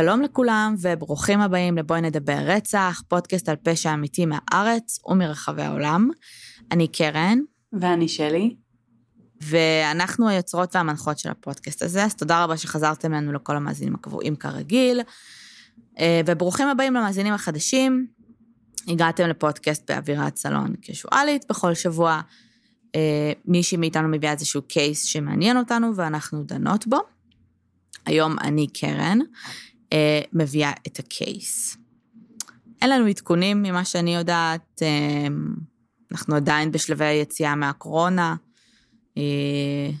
שלום לכולם וברוכים הבאים לבואי נדבר רצח, פודקאסט על פשע אמיתי מהארץ ומרחבי העולם. אני קרן. ואני שלי. ואנחנו היוצרות והמנחות של הפודקאסט הזה, אז תודה רבה שחזרתם לנו לכל המאזינים הקבועים כרגיל. אה, וברוכים הבאים למאזינים החדשים. הגעתם לפודקאסט באווירת סלון קשואלית בכל שבוע. אה, מישהי מאיתנו מביאה איזשהו קייס שמעניין אותנו ואנחנו דנות בו. היום אני קרן, אה, מביאה את הקייס. אין לנו עדכונים ממה שאני יודעת, אה, אנחנו עדיין בשלבי היציאה מהקורונה. אה,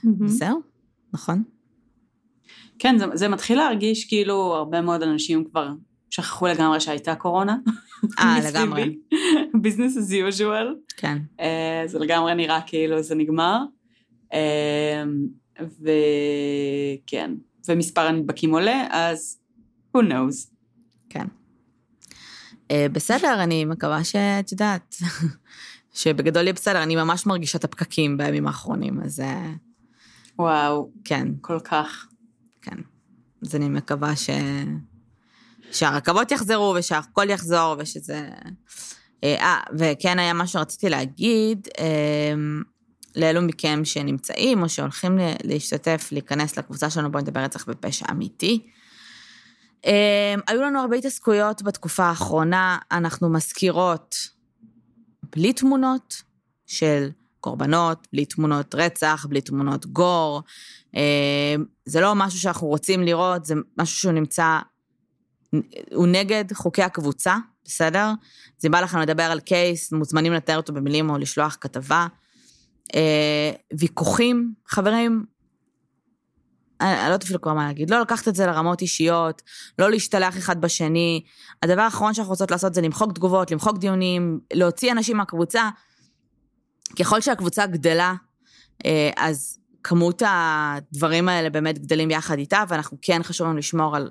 mm-hmm. זהו, נכון? כן, זה, זה מתחיל להרגיש כאילו הרבה מאוד אנשים כבר שכחו לגמרי שהייתה קורונה. אה, לגמרי. business as usual. כן. Uh, זה לגמרי נראה כאילו זה נגמר. Uh, וכן, ומספר הנדבקים עולה, אז who knows. כן. Uh, בסדר, אני מקווה שאת יודעת, שבגדול יהיה בסדר, אני ממש מרגישה את הפקקים בימים האחרונים, אז... וואו. כן. כל כך. כן. אז אני מקווה ש... שהרכבות יחזרו ושהכל יחזור ושזה... אה, וכן היה מה שרציתי להגיד, אה, לאלו מכם שנמצאים או שהולכים להשתתף, להיכנס לקבוצה שלנו, בואו נדבר רצח בפשע אמיתי. אה, היו לנו הרבה התעסקויות בתקופה האחרונה, אנחנו מזכירות בלי תמונות של קורבנות, בלי תמונות רצח, בלי תמונות גור. אה, זה לא משהו שאנחנו רוצים לראות, זה משהו שהוא נמצא הוא נגד חוקי הקבוצה, בסדר? אז אם בא לכם לדבר על קייס, מוזמנים לתאר אותו במילים או לשלוח כתבה. אה, ויכוחים, חברים, אני, אני לא יודעת אפילו כבר מה להגיד, לא לקחת את זה לרמות אישיות, לא להשתלח אחד בשני. הדבר האחרון שאנחנו רוצות לעשות זה למחוק תגובות, למחוק דיונים, להוציא אנשים מהקבוצה. ככל שהקבוצה גדלה, אה, אז כמות הדברים האלה באמת גדלים יחד איתה, ואנחנו כן חשוב לנו לשמור על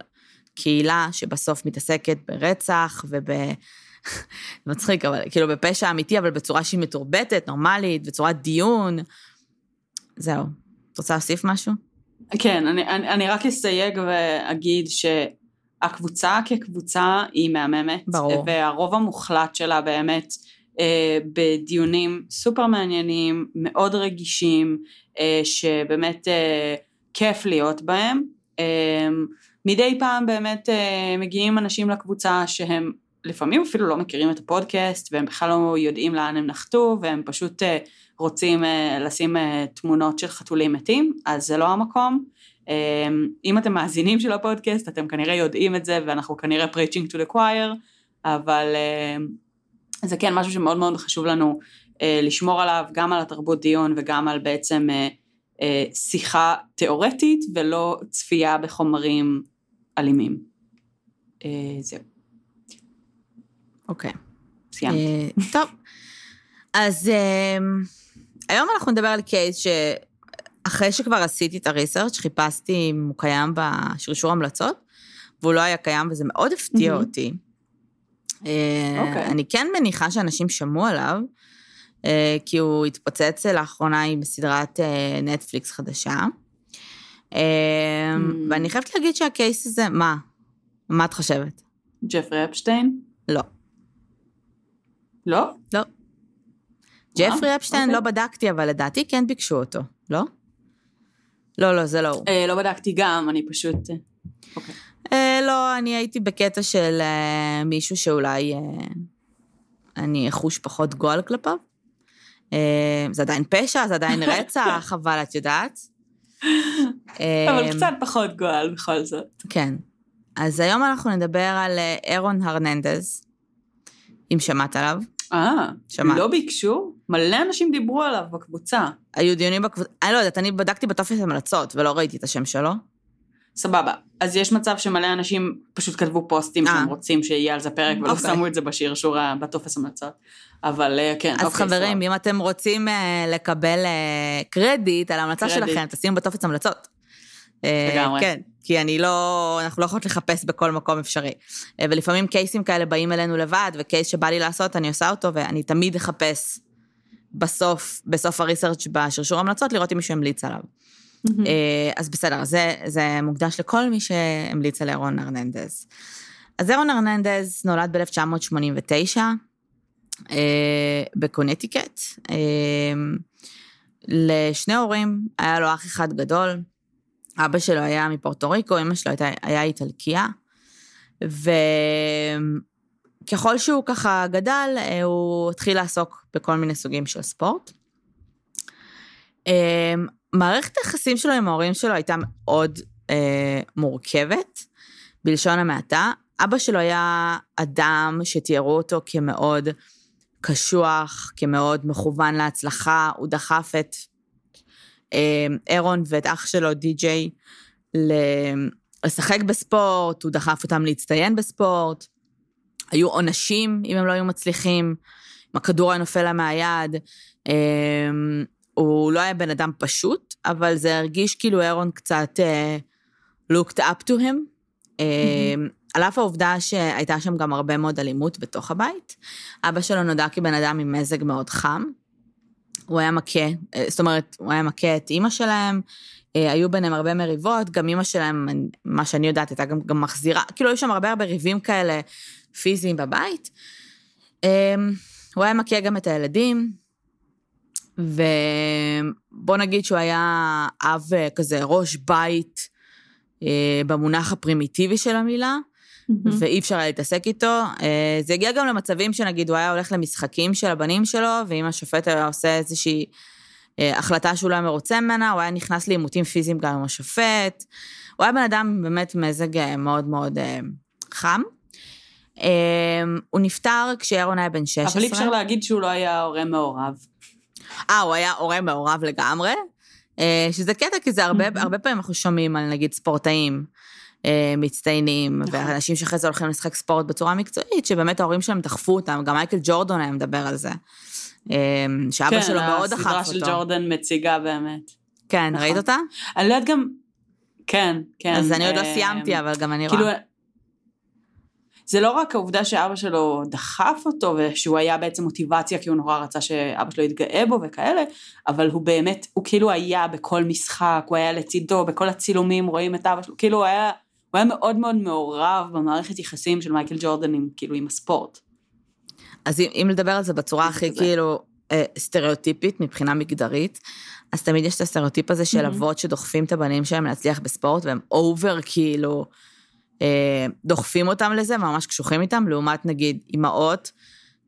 קהילה שבסוף מתעסקת ברצח וב... מצחיק, אבל כאילו בפשע אמיתי, אבל בצורה שהיא מתורבתת, נורמלית, בצורת דיון. זהו. את רוצה להוסיף משהו? כן, אני, אני, אני רק אסייג ואגיד שהקבוצה כקבוצה היא מהממת. ברור. והרוב המוחלט שלה באמת אה, בדיונים סופר מעניינים, מאוד רגישים, אה, שבאמת אה, כיף להיות בהם. אה, מדי פעם באמת אה, מגיעים אנשים לקבוצה שהם לפעמים אפילו לא מכירים את הפודקאסט והם בכלל לא יודעים לאן הם נחתו והם פשוט אה, רוצים אה, לשים תמונות של חתולים מתים, אז זה לא המקום. אם אתם מאזינים של הפודקאסט אתם כנראה יודעים את זה ואנחנו כנראה preaching to the choir, אבל זה כן משהו שמאוד מאוד חשוב לנו לשמור עליו, גם על התרבות דיון וגם על בעצם שיחה תיאורטית ולא צפייה בחומרים אלימים. אה, זהו. אוקיי. סיימתי. אה, טוב, אז אה, היום אנחנו נדבר על קייס שאחרי שכבר עשיתי את הריסרצ' חיפשתי אם הוא קיים בשרשור המלצות, והוא לא היה קיים וזה מאוד הפתיע mm-hmm. אותי. אוקיי. אני כן מניחה שאנשים שמעו עליו, כי הוא התפוצץ לאחרונה עם סדרת נטפליקס חדשה. אמ, mm. ואני חייבת להגיד שהקייס הזה, מה? מה את חושבת? ג'פרי אפשטיין? לא. לא? לא. ג'פרי אפשטיין לא בדקתי, אבל לדעתי כן ביקשו אותו, לא? לא, לא, זה לא הוא. אה, לא בדקתי גם, אני פשוט... אה, אוקיי. אה, לא, אני הייתי בקטע של מישהו שאולי אני אחוש פחות גועל כלפיו. זה עדיין פשע, זה עדיין רצח, אבל את יודעת. אבל קצת פחות גועל בכל זאת. כן. אז היום אנחנו נדבר על אירון הרננדז, אם שמעת עליו. אה, לא ביקשו? מלא אנשים דיברו עליו בקבוצה. היו דיונים בקבוצה, אני לא יודעת, אני בדקתי בטופס המלצות ולא ראיתי את השם שלו. סבבה. אז יש מצב שמלא אנשים פשוט כתבו פוסטים 아. שהם אה. רוצים שיהיה על זה פרק, ולא אוקיי. שמו את זה בשרשור בטופס המלצות. אבל אה, כן, אז אוקיי. חברים, אם אתם רוצים uh, לקבל קרדיט על ההמלצה קרדיט. שלכם, תשימו בטופס המלצות. לגמרי. כן, כי אני לא, אנחנו לא יכולות לחפש בכל מקום אפשרי. ולפעמים קייסים כאלה באים אלינו לבד, וקייס שבא לי לעשות, אני עושה אותו, ואני תמיד אחפש בסוף, בסוף הריסרצ' בשרשור המלצות, לראות אם מישהו המליץ עליו. אה, אז בסדר, זה, זה מוקדש לכל מי שהמליץ על אירון ארננדז. אז אירון ארננדז נולד ב-1989 אה, בקונטיקט. אה, לשני הורים, היה לו אח אחד גדול, אבא שלו היה מפורטו ריקו, אמא שלו הייתה, היה איטלקיה, וככל שהוא ככה גדל, אה, הוא התחיל לעסוק בכל מיני סוגים של ספורט. אה, מערכת היחסים שלו עם ההורים שלו הייתה מאוד אה, מורכבת, בלשון המעטה. אבא שלו היה אדם שתיארו אותו כמאוד קשוח, כמאוד מכוון להצלחה, הוא דחף את אה, אירון ואת אח שלו, די.ג'יי, לשחק בספורט, הוא דחף אותם להצטיין בספורט. היו עונשים אם הם לא היו מצליחים, אם הכדור היה נופל להם מהיד. אה, הוא לא היה בן אדם פשוט, אבל זה הרגיש כאילו אירון קצת uh, looked up to him. Mm-hmm. על אף העובדה שהייתה שם גם הרבה מאוד אלימות בתוך הבית. אבא שלו נודע כבן אדם עם מזג מאוד חם. הוא היה מכה, אה, זאת אומרת, הוא היה מכה את אימא שלהם, אה, היו ביניהם הרבה מריבות, גם אימא שלהם, מה שאני יודעת, הייתה גם, גם מחזירה, כאילו היו שם הרבה הרבה ריבים כאלה פיזיים בבית. אה, הוא היה מכה גם את הילדים, ובוא נגיד שהוא היה אב כזה ראש בית במונח הפרימיטיבי של המילה. mm-hmm. ואי אפשר היה להתעסק איתו. אה, זה הגיע גם למצבים שנגיד הוא היה הולך למשחקים של הבנים שלו, ואם השופט היה עושה איזושהי אה, החלטה שהוא לא היה מרוצה ממנה, הוא היה נכנס לעימותים פיזיים גם עם השופט. הוא היה בן אדם באמת מזג אה, מאוד מאוד חם. הוא נפטר כשאירון היה בן 16. אבל אי אפשר להגיד שהוא לא היה הורה מעורב. אה, הוא היה הורה מעורב לגמרי. שזה קטע, כי זה הרבה, הרבה פעמים אנחנו שומעים על נגיד ספורטאים אה, מצטיינים, נכון. ואנשים שאחרי זה הולכים לשחק ספורט בצורה מקצועית, שבאמת ההורים שלהם דחפו אותם, גם מייקל ג'ורדון היה מדבר על זה. אה, שאבא כן, שלו מאוד דחף אותו. כן, הסדרה של ג'ורדן מציגה באמת. כן, נכון. ראית אותה? אני לא יודעת גם... כן, כן. אז אני עוד לא אה, סיימתי, אבל גם אני כאילו, רואה. זה לא רק העובדה שאבא שלו דחף אותו ושהוא היה בעצם מוטיבציה כי הוא נורא רצה שאבא שלו יתגאה בו וכאלה, אבל הוא באמת, הוא כאילו היה בכל משחק, הוא היה לצידו, בכל הצילומים רואים את אבא שלו, כאילו הוא היה הוא היה מאוד מאוד מעורב במערכת יחסים של מייקל ג'ורדן עם, כאילו, עם הספורט. אז אם, אם לדבר על זה בצורה הכי כזה. כאילו אה, סטריאוטיפית מבחינה מגדרית, אז תמיד יש את הסטריאוטיפ הזה של mm-hmm. אבות שדוחפים את הבנים שלהם להצליח בספורט, והם over כאילו דוחפים אותם לזה, ממש קשוחים איתם, לעומת נגיד אימהות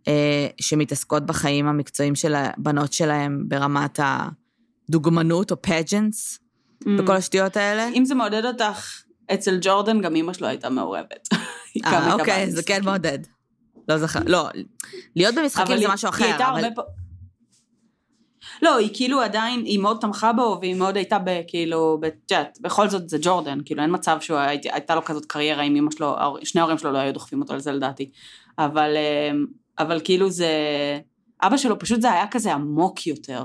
אה, שמתעסקות בחיים המקצועיים של הבנות שלהם ברמת הדוגמנות או pageants, mm. וכל השטויות האלה. אם זה מעודד אותך אצל ג'ורדן גם אימא שלו הייתה מעורבת. אה, אוקיי, זה כן מעודד. לא זכר, לא, להיות במשחקים זה משהו אחר, אבל... לא, היא כאילו עדיין, היא מאוד תמכה בו, והיא מאוד הייתה כאילו, את בכל זאת זה ג'ורדן, כאילו אין מצב שהייתה לו כזאת קריירה עם אמא שלו, שני ההורים שלו לא היו דוחפים אותו לזה לדעתי. אבל, אה, אבל כאילו זה, אבא שלו פשוט זה היה כזה עמוק יותר.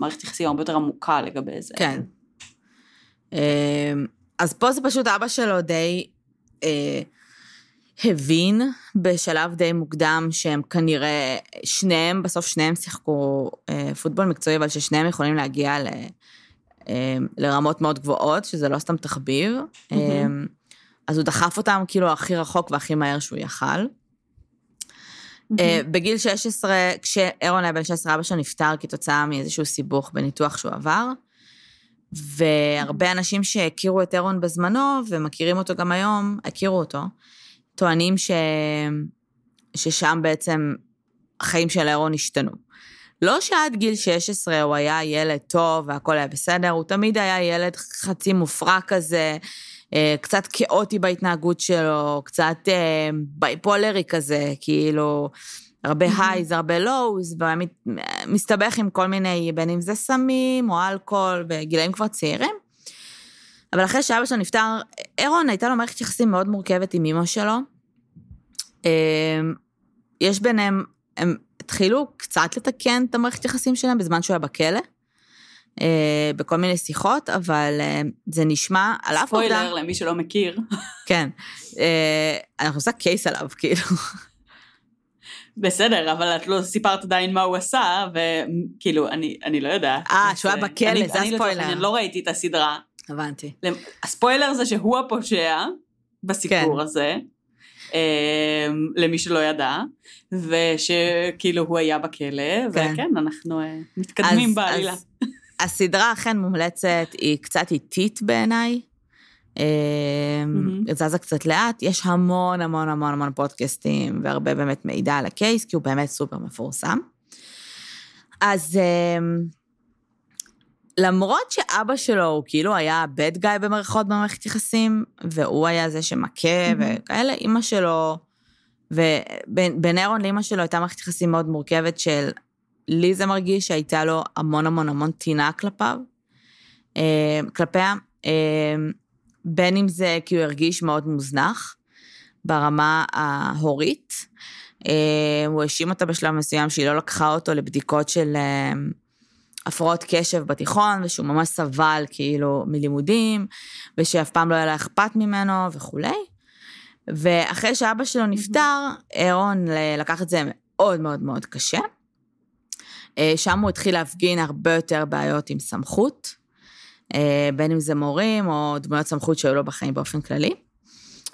מערכת יחסים הרבה יותר עמוקה לגבי זה. כן. אה, אז פה זה פשוט אבא שלו די אה, הבין בשלב די מוקדם שהם כנראה, שניהם, בסוף שניהם שיחקו אה, פוטבול מקצועי, אבל ששניהם יכולים להגיע ל, אה, לרמות מאוד גבוהות, שזה לא סתם תחביב. Mm-hmm. אה, אז הוא דחף אותם כאילו הכי רחוק והכי מהר שהוא יכל. Mm-hmm. בגיל 16, כשאירון היה בן 16, אבא שלו נפטר כתוצאה מאיזשהו סיבוך בניתוח שהוא עבר. והרבה אנשים שהכירו את אירון בזמנו, ומכירים אותו גם היום, הכירו אותו, טוענים ש... ששם בעצם החיים של אירון השתנו. לא שעד גיל 16 הוא היה ילד טוב והכל היה בסדר, הוא תמיד היה ילד חצי מופרע כזה, אה, קצת כאוטי בהתנהגות שלו, קצת אה, בייפולרי כזה, כאילו, הרבה הייז, הרבה לואוז, והיה מסתבך עם כל מיני, בין אם זה סמים או אלכוהול, בגילאים כבר צעירים. אבל אחרי שאבא שלו נפטר, אירון הייתה לו מערכת יחסים מאוד מורכבת עם אמא שלו. אמ, יש ביניהם, הם התחילו קצת לתקן את המערכת יחסים שלהם בזמן שהוא היה בכלא. אה, בכל מיני שיחות, אבל אה, זה נשמע, על אף עובדה... ספוילר למי שלא מכיר. כן. אה, אנחנו עושה קייס עליו, כאילו. בסדר, אבל את לא סיפרת עדיין מה הוא עשה, וכאילו, אני, אני לא יודעת. אה, שהוא היה בכלא, אני, זה אני הספוילר. העניין לא ראיתי את הסדרה. הבנתי. הספוילר זה שהוא הפושע בסיפור כן. הזה, אמ, למי שלא ידע, ושכאילו הוא היה בכלא, כן. וכן, אנחנו אה, מתקדמים אז- בעלילה. אז הסדרה אכן מומלצת, היא קצת איטית בעיניי. מהמם. זזה קצת לאט, יש המון המון המון המון פודקאסטים והרבה באמת מידע על הקייס, כי הוא באמת סופר מפורסם. אז אה, למרות שאבא שלו הוא כאילו היה bad guy במרכאות במערכת יחסים, והוא היה זה שמכה מהמם. וכאלה, אימא שלו, ובין אירון לאימא שלו הייתה מערכת יחסים מאוד מורכבת של לי זה מרגיש שהייתה לו המון המון המון טינה כלפיו, אה, כלפיה, אה, בין אם זה כי הוא הרגיש מאוד מוזנח ברמה ההורית. אה, הוא האשים אותה בשלב מסוים שהיא לא לקחה אותו לבדיקות של הפרעות קשב בתיכון, ושהוא ממש סבל כאילו מלימודים, ושאף פעם לא היה לה אכפת ממנו וכולי. ואחרי שאבא שלו נפטר, אירון אה, לקח את זה מאוד מאוד מאוד קשה. אה, שם הוא התחיל להפגין הרבה יותר בעיות עם סמכות, אה, בין אם זה מורים או דמויות סמכות שהיו לו בחיים באופן כללי.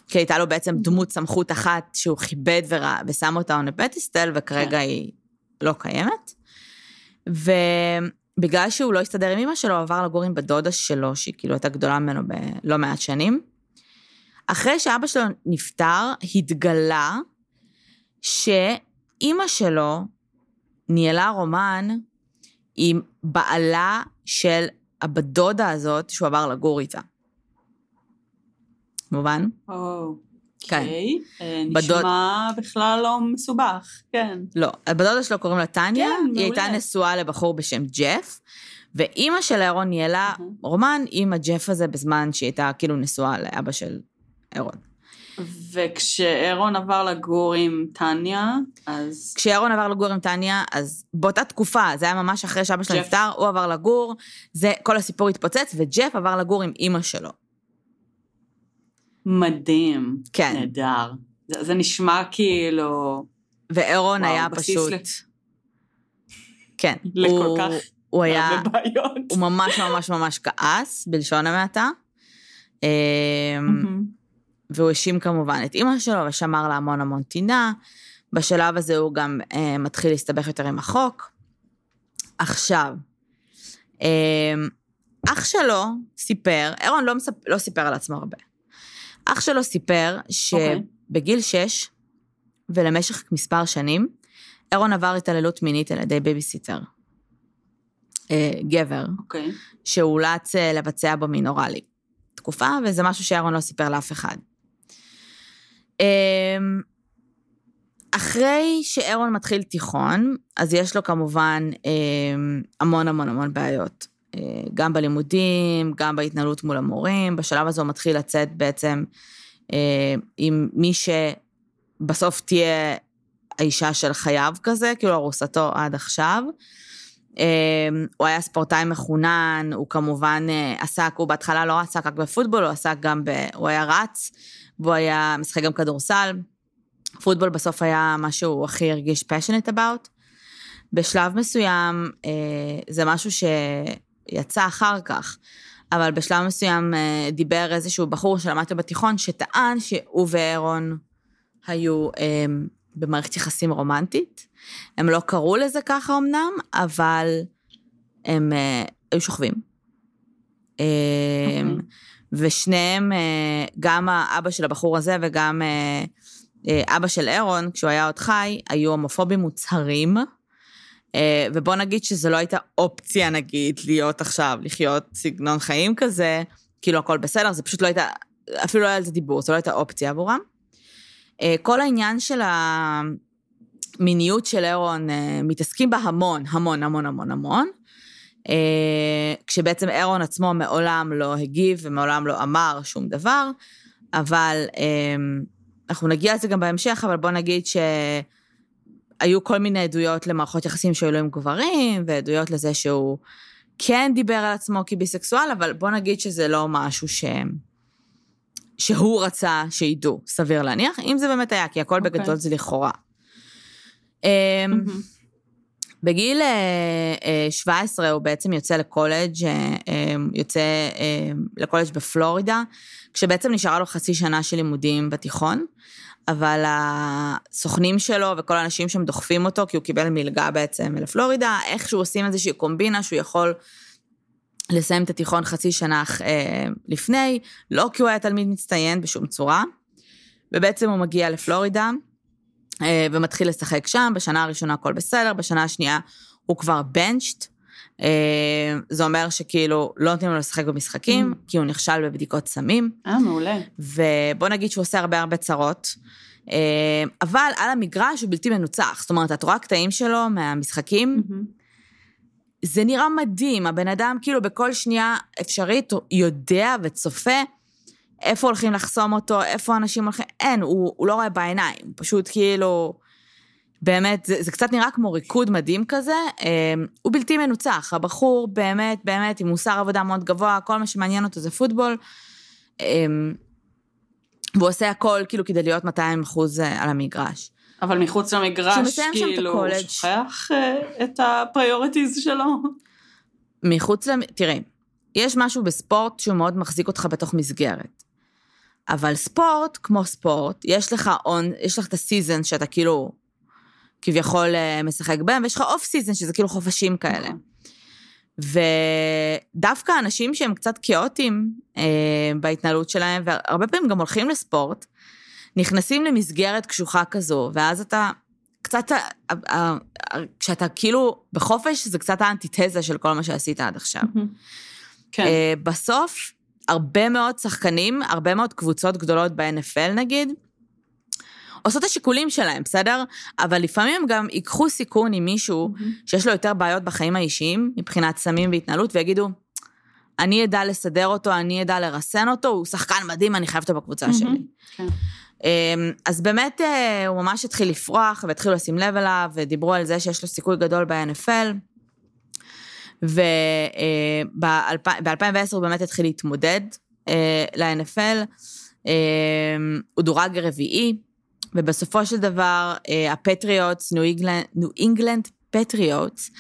כי הייתה לו בעצם דמות סמכות אחת שהוא כיבד ורא, ושם אותה on a pedestal, וכרגע כן. היא לא קיימת. ובגלל שהוא לא הסתדר עם אמא שלו, עבר לגור עם בדודה שלו, שהיא כאילו הייתה גדולה ממנו בלא מעט שנים. אחרי שאבא שלו נפטר, התגלה שאימא שלו ניהלה רומן עם בעלה של הבת דודה הזאת שהוא עבר לגור איתה. מובן? כן. אוקיי. אה, בדוד- נשמע בכלל לא מסובך, כן. לא. הבת דודה שלו קוראים לה טניה, כן, היא הייתה מעולה. נשואה לבחור בשם ג'ף, ואימא של אירון ניהלה אהה. רומן עם הג'ף הזה בזמן שהיא הייתה כאילו נשואה לאבא של אירון. וכשאירון עבר לגור עם טניה, אז... כשאירון עבר לגור עם טניה, אז באותה תקופה, זה היה ממש אחרי שאבא שלו. נפטר, הוא עבר לגור, זה, כל הסיפור התפוצץ, וג'ף עבר לגור עם אימא שלו. מדהים. כן. נהדר. זה, זה נשמע כאילו... ואירון וואו, היה פשוט... ל- כן. לכל הוא- כך הוא היה... הרבה בעיות. הוא ממש ממש ממש כעס, בלשון המעטה. אמ. והוא האשים כמובן את אימא שלו ושמר לה המון המון טינה. בשלב הזה הוא גם אה, מתחיל להסתבך יותר עם החוק. עכשיו, אה, אח שלו סיפר, אירון לא, מספ... לא סיפר על עצמו הרבה. אח שלו סיפר אוקיי. שבגיל שש ולמשך מספר שנים, אירון עבר התעללות מינית על ידי בייביסיטר. אה, גבר, אוקיי. שאולץ אה, לבצע בו מין אוראלי. תקופה, וזה משהו שאהרון לא סיפר לאף אחד. אמ, אחרי שאהרון מתחיל תיכון, אז יש לו כמובן אמ, המון המון המון בעיות. אה, גם בלימודים, גם בהתנהלות מול המורים. בשלב הזה הוא מתחיל לצאת בעצם אה, עם מי שבסוף תהיה האישה של חייו כזה, כאילו ארוסתו עד עכשיו. אמ, הוא היה ספורטאי מחונן, הוא כמובן אה, עסק, הוא בהתחלה לא עסק רק בפוטבול, הוא עסק גם ב... הוא היה רץ, והוא היה משחק גם כדורסל. פוטבול בסוף היה מה שהוא הכי הרגיש passionate about. בשלב מסוים, אה, זה משהו שיצא אחר כך, אבל בשלב מסוים אה, דיבר איזשהו בחור שלמד איתו בתיכון, שטען שהוא ואירון היו אה, במערכת יחסים רומנטית. הם לא קראו לזה ככה אמנם, אבל הם אה, היו שוכבים. אה, אוקיי. ושניהם, גם האבא של הבחור הזה וגם אבא של אירון, כשהוא היה עוד חי, היו הומופובים מוצהרים. אה, ובוא נגיד שזו לא הייתה אופציה, נגיד, להיות עכשיו, לחיות סגנון חיים כזה, כאילו הכל בסדר, זה פשוט לא הייתה, אפילו לא היה על זה דיבור, זו לא הייתה אופציה עבורם. אה, כל העניין של המיניות של אירון, אה, מתעסקים בה המון, המון, המון, המון, המון. כשבעצם אירון עצמו מעולם לא הגיב ומעולם לא אמר שום דבר, אבל אנחנו נגיע לזה גם בהמשך, אבל בוא נגיד שהיו כל מיני עדויות למערכות יחסים שהיו לו עם גברים, ועדויות לזה שהוא כן דיבר על עצמו כביסקסואל, אבל בוא נגיד שזה לא משהו ש... שהוא רצה שידעו, סביר להניח, אם זה באמת היה, כי הכל אוקיי. בגדול זה לכאורה. מהמם. בגיל אה, אה, 17 הוא בעצם יוצא לקולג', אה, אה, יוצא אה, לקולג' בפלורידה, כשבעצם נשארה לו חצי שנה של לימודים בתיכון, אבל הסוכנים שלו וכל האנשים שם דוחפים אותו, כי הוא קיבל מלגה בעצם לפלורידה, איכשהו עושים איזושהי קומבינה שהוא יכול לסיים את התיכון חצי שנה אה, לפני, לא כי הוא היה תלמיד מצטיין בשום צורה, ובעצם הוא מגיע לפלורידה, אה, ומתחיל לשחק שם, בשנה הראשונה הכל בסדר, בשנה השנייה הוא כבר בנצ'ט. אה, זה אומר שכאילו לא נותנים לו לשחק במשחקים, Mm. כי הוא נכשל בבדיקות סמים, אה, מעולה. ובוא נגיד שהוא עושה הרבה הרבה צרות. אה, אבל על המגרש הוא בלתי מנוצח, זאת אומרת, את רואה קטעים שלו מהמשחקים, מהמם. זה נראה מדהים, הבן אדם כאילו בכל שנייה אפשרית יודע וצופה איפה הולכים לחסום אותו, איפה אנשים הולכים, אין, הוא, הוא לא רואה בעיניים, פשוט כאילו, באמת, זה, זה קצת נראה כמו ריקוד מדהים כזה, אה, הוא בלתי מנוצח, הבחור באמת, באמת, עם מוסר עבודה מאוד גבוה, כל מה שמעניין אותו זה פוטבול, אה, והוא עושה הכל כאילו כדי להיות 200 אחוז אה, על המגרש. אבל מחוץ למגרש, כאילו, הוא. שוכח אה, את ה priorities שלו. מחוץ למ... תראי, יש משהו בספורט שהוא מאוד מחזיק אותך בתוך מסגרת. אבל ספורט, כמו ספורט, יש לך on, יש לך את ה season שאתה כאילו כביכול אה, משחק בהם, ויש לך off season שזה כאילו חופשים כאלה. נכון. ודווקא אנשים שהם קצת כאוטיים אה, בהתנהלות שלהם, והרבה פעמים גם הולכים לספורט, נכנסים למסגרת קשוחה כזו, ואז אתה קצת, אה, אה, כשאתה כאילו בחופש, זה קצת האנטיתזה של כל מה שעשית עד עכשיו. כן. אה, בסוף, הרבה מאוד שחקנים, הרבה מאוד קבוצות גדולות ב-NFL נגיד, עושות את השיקולים שלהם, בסדר? אבל לפעמים הם גם ייקחו סיכון עם מישהו שיש לו יותר בעיות בחיים האישיים, מבחינת סמים והתנהלות, ויגידו, אני אדע לסדר אותו, אני אדע לרסן אותו, הוא שחקן מדהים, אני חייבת אותו בקבוצה מהמם. שלי. כן. אמ, אז באמת אה, הוא ממש התחיל לפרוח, והתחילו לשים לב אליו, ודיברו על זה שיש לו סיכוי גדול ב-NFL. וב-2010 הוא באמת התחיל להתמודד אה, ל-NFL. אמ, הוא דורג רביעי, ובסופו של דבר אה, הפטריוטס, ניו אינגלנד פטריוטס,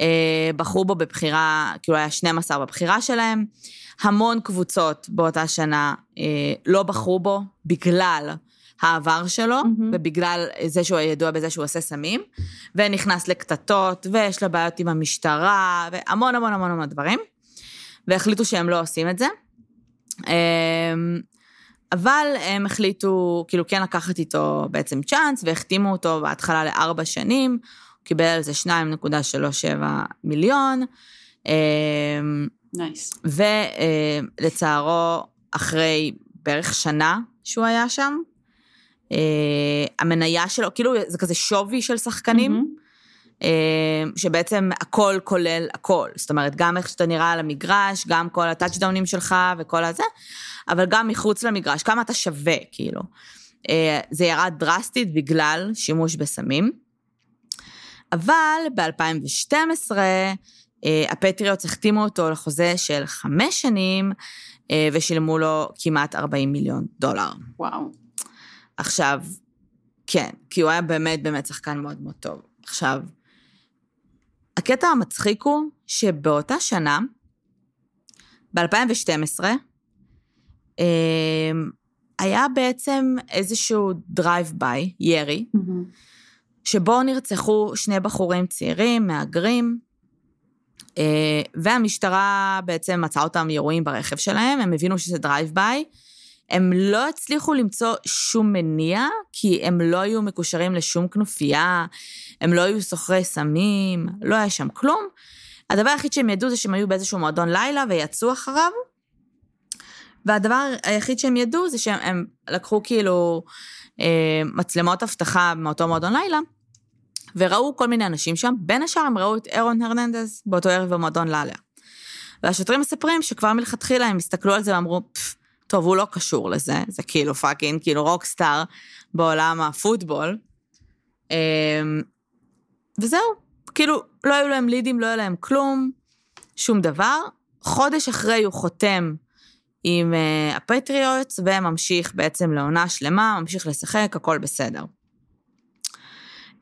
אה, בחרו בו בבחירה, כאילו היה 12 בבחירה שלהם. המון קבוצות באותה שנה אה, לא בחרו בו בגלל העבר שלו, מהמם. ובגלל זה שהוא ידוע בזה שהוא עושה סמים, ונכנס לקטטות, ויש לו בעיות עם המשטרה, והמון המון המון המון דברים, והחליטו שהם לא עושים את זה. אה, אבל הם החליטו, כאילו, כן לקחת איתו בעצם צ'אנס, והחתימו אותו בהתחלה לארבע שנים, הוא קיבל על זה 2.37 מיליון, אה, נייס. ולצערו, אחרי בערך שנה שהוא היה שם, אה, המניה שלו, כאילו זה כזה שווי של שחקנים, מהמם. אה, שבעצם הכל כולל הכל. זאת אומרת, גם איך שאתה נראה על המגרש, גם כל הטאצ'דאונים שלך וכל הזה, אבל גם מחוץ למגרש, כמה אתה שווה, כאילו. אה, זה ירד דרסטית בגלל שימוש בסמים. אבל ב-2012, הפטריוטס החתימו אותו לחוזה של חמש שנים, אה, ושילמו לו כמעט 40 מיליון דולר. וואו. עכשיו, כן, כי הוא היה באמת באמת שחקן מאוד מאוד טוב. עכשיו, הקטע המצחיק הוא שבאותה שנה, ב-2012, היה בעצם איזשהו drive by, ירי, מהמם. שבו נרצחו שני בחורים צעירים, מהגרים, אה, והמשטרה בעצם מצאה אותם ירויים ברכב שלהם, הם הבינו שזה drive by. הם לא הצליחו למצוא שום מניע, כי הם לא היו מקושרים לשום כנופיה, הם לא היו סוחרי סמים, לא היה שם כלום. הדבר היחיד שהם ידעו זה שהם היו באיזשהו מועדון לילה ויצאו אחריו, והדבר היחיד שהם ידעו זה שהם הם לקחו כאילו אה, מצלמות אבטחה מאותו מועדון לילה, וראו כל מיני אנשים שם, בין השאר הם ראו את אירון הרננדז באותו ערב במועדון לילה. והשוטרים מספרים שכבר מלכתחילה הם הסתכלו על זה ואמרו, "פף, טוב, הוא לא קשור לזה, זה כאילו fucking, כאילו rockstar בעולם הפוטבול. אמ, וזהו, כאילו, לא היו להם לידים, לא היה להם כלום, שום דבר. חודש אחרי הוא חותם עם uh, הפטריוטס, וממשיך בעצם לעונה שלמה, ממשיך לשחק, הכל בסדר.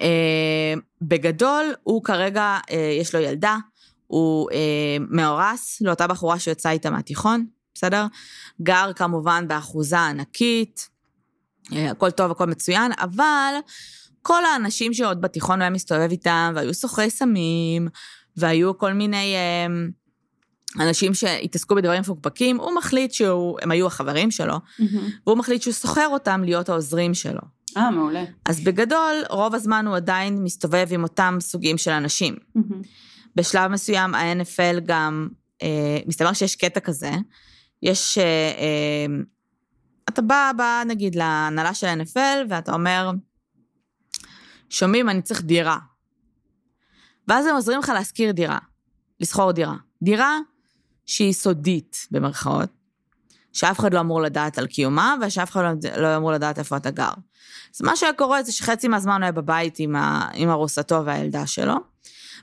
אה, בגדול, הוא כרגע, אה, יש לו ילדה, הוא אה, מאורס לאותה בחורה שיצאה איתה מהתיכון, בסדר? גר כמובן באחוזה ענקית, אה, הכל טוב, הכל מצוין, אבל כל האנשים שעוד בתיכון הוא היה מסתובב איתם, והיו סוחרי סמים, והיו כל מיני אה, אנשים שהתעסקו בדברים מפוקפקים, הוא מחליט שהוא, הם היו החברים שלו, והוא מחליט שהוא סוחר אותם להיות העוזרים שלו. אה, מעולה. אז בגדול, רוב הזמן הוא עדיין מסתובב עם אותם סוגים של אנשים. בשלב מסוים ה-NFL גם, אה, מסתבר שיש קטע כזה, יש, אה, אה, אתה בא, בא נגיד להנהלה של ה-NFL ואתה אומר, שומעים, אני צריך דירה. ואז הם עוזרים לך להשכיר דירה, לשכור דירה. דירה שהיא סודית, במרכאות, שאף אחד לא אמור לדעת על קיומה, ושאף אחד לא, לא אמור לדעת איפה אתה גר. אז מה שהיה קורה זה שחצי מהזמן הוא היה בבית עם, ה, עם ארוסתו והילדה שלו,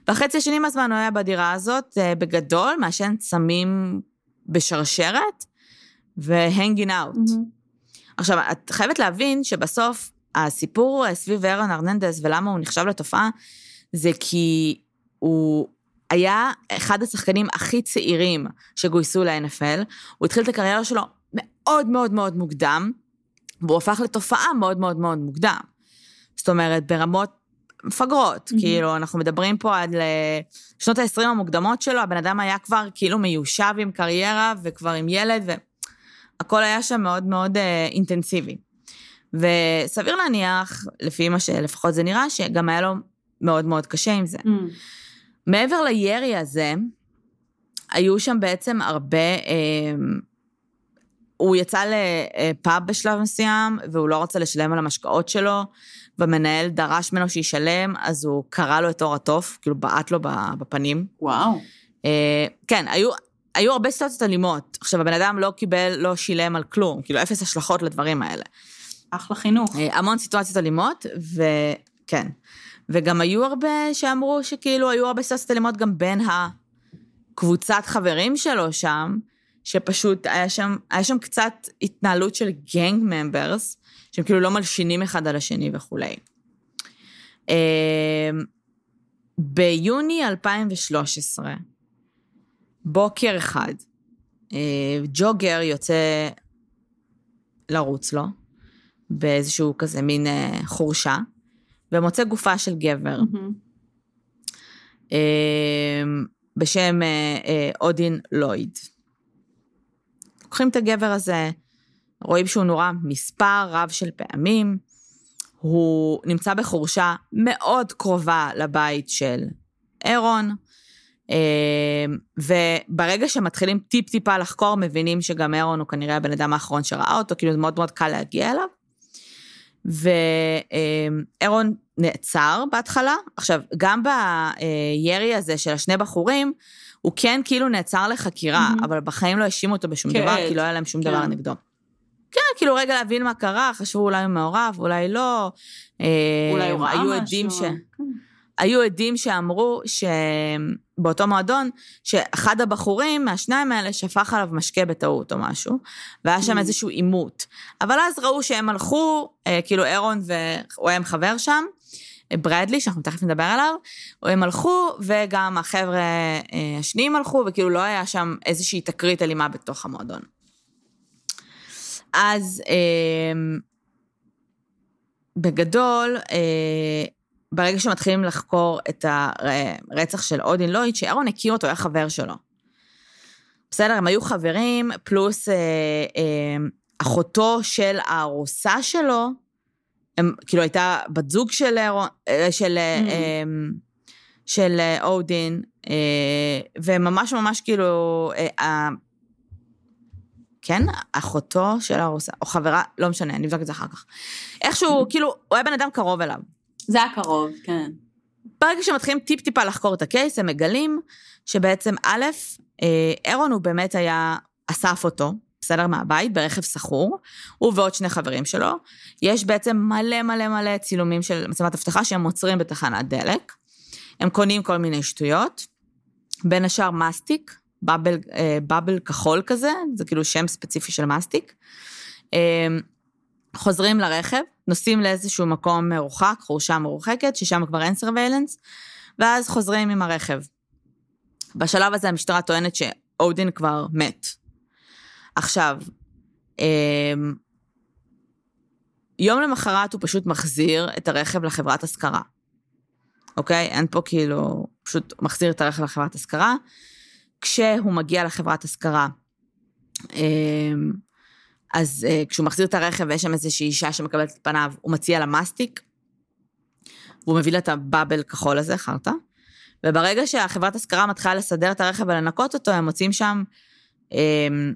והחצי השני מהזמן הוא היה בדירה הזאת, אה, בגדול, מעשן סמים בשרשרת, והנגין אאוט. עכשיו, את חייבת להבין שבסוף הסיפור אה, סביב אירון ארננדס ולמה הוא נחשב לתופעה, זה כי הוא היה אחד השחקנים הכי צעירים שגויסו ל-NFL, הוא התחיל את הקריירה שלו מאוד מאוד מאוד מוקדם, והוא הפך לתופעה מאוד מאוד מאוד מוקדם. זאת אומרת, ברמות מפגרות, mm-hmm. כאילו, אנחנו מדברים פה עד לשנות ה-20 המוקדמות שלו, הבן אדם היה כבר כאילו מיושב עם קריירה וכבר עם ילד, והכל היה שם מאוד מאוד אה, אינטנסיבי. וסביר להניח, לפי מה שלפחות זה נראה, שגם היה לו מאוד מאוד קשה עם זה. Mm. מעבר לירי הזה, היו שם בעצם הרבה... אה, הוא יצא לפאב בשלב מסוים, והוא לא רצה לשלם על המשקאות שלו, והמנהל דרש ממנו שישלם, אז הוא קרא לו את אור התוף, כאילו בעט לו בפנים. וואו. אה, כן, היו, היו הרבה סיטואציות אלימות. עכשיו, הבן אדם לא קיבל, לא שילם על כלום, כאילו אפס השלכות לדברים האלה. אחלה חינוך. אה, המון סיטואציות אלימות, וכן. וגם היו הרבה שאמרו שכאילו היו הרבה סיטואציות אלימות גם בין הקבוצת חברים שלו שם, שפשוט היה שם, היה שם קצת התנהלות של גנג ממברס, שהם כאילו לא מלשינים אחד על השני וכולי. אמ, ביוני 2013, בוקר אחד, אה, ג'וגר יוצא לרוץ לו, באיזשהו כזה מין אה, חורשה, ומוצא גופה של גבר. Mm-hmm. בשם אודין לויד. לוקחים את הגבר הזה, רואים שהוא נורא מספר רב של פעמים, הוא נמצא בחורשה מאוד קרובה לבית של אירון, וברגע שמתחילים טיפ-טיפה לחקור, מבינים שגם אירון הוא כנראה הבן אדם האחרון שראה אותו, כאילו זה מאוד מאוד קל להגיע אליו. ואירון נעצר בהתחלה. עכשיו, גם בירי הזה של השני בחורים, הוא כן כאילו נעצר לחקירה, mm-hmm. אבל בחיים לא האשימו אותו בשום כן. דבר, כי לא היה להם שום כן. דבר נגדו. כן, כאילו רגע להבין מה קרה, חשבו אולי הוא מעורב, אולי לא. אולי הוא ראה משהו. עדים ש... כן. היו עדים שאמרו שבאותו מועדון, שאחד הבחורים מהשניים האלה שפך עליו משקה בטעות או משהו, והיה שם mm. איזשהו עימות. אבל אז ראו שהם הלכו, אה, כאילו אירון והוא היה עם חבר שם, ברדלי, שאנחנו תכף נדבר עליו, הם הלכו, וגם החבר'ה אה, השניים הלכו, וכאילו לא היה שם איזושהי תקרית אלימה בתוך המועדון. אז אה, בגדול, אה, ברגע שמתחילים לחקור את הרצח של אודין לויד, שאהרון הכיר אותו, היה חבר שלו. בסדר, הם היו חברים, פלוס אה, אה, אחותו של הארוסה שלו, הם, כאילו הייתה בת זוג של, אה, של, mm-hmm. אה, של אה, אודין, אה, וממש ממש כאילו, אה, כן, אחותו של הארוסה, או חברה, לא משנה, אני אבדוק את זה אחר כך. איכשהו, כאילו, הוא היה בן אדם קרוב אליו. זה היה קרוב, כן. ברגע שמתחילים טיפ-טיפה לחקור את הקייס, הם מגלים שבעצם א', אירון הוא באמת היה, אסף אותו, בסדר, מהבית, ברכב סחור, הוא ועוד שני חברים שלו. יש בעצם מלא מלא מלא צילומים של מצלמת אבטחה שהם עוצרים בתחנת דלק. הם קונים כל מיני שטויות, בין השאר מסטיק, בבל, אה, בבל כחול כזה, זה כאילו שם ספציפי של מסטיק. אה, חוזרים לרכב, נוסעים לאיזשהו מקום מרוחק, חורשה מרוחקת, ששם כבר אין סרוויילנס, ואז חוזרים עם הרכב. בשלב הזה המשטרה טוענת שאודין כבר מת. עכשיו, אמ, יום למחרת הוא פשוט מחזיר את הרכב לחברת השכרה. אוקיי? אין פה כאילו, פשוט מחזיר את הרכב לחברת השכרה. כשהוא מגיע לחברת השכרה, אמ, אז אה, כשהוא מחזיר את הרכב ויש שם איזושהי אישה שמקבלת את פניו, הוא מציע לה מסטיק, והוא מביא לה את הבאבל כחול הזה, חרטא, וברגע שהחברת השכרה מתחילה לסדר את הרכב ולנקות אותו, הם מוצאים שם, אמ,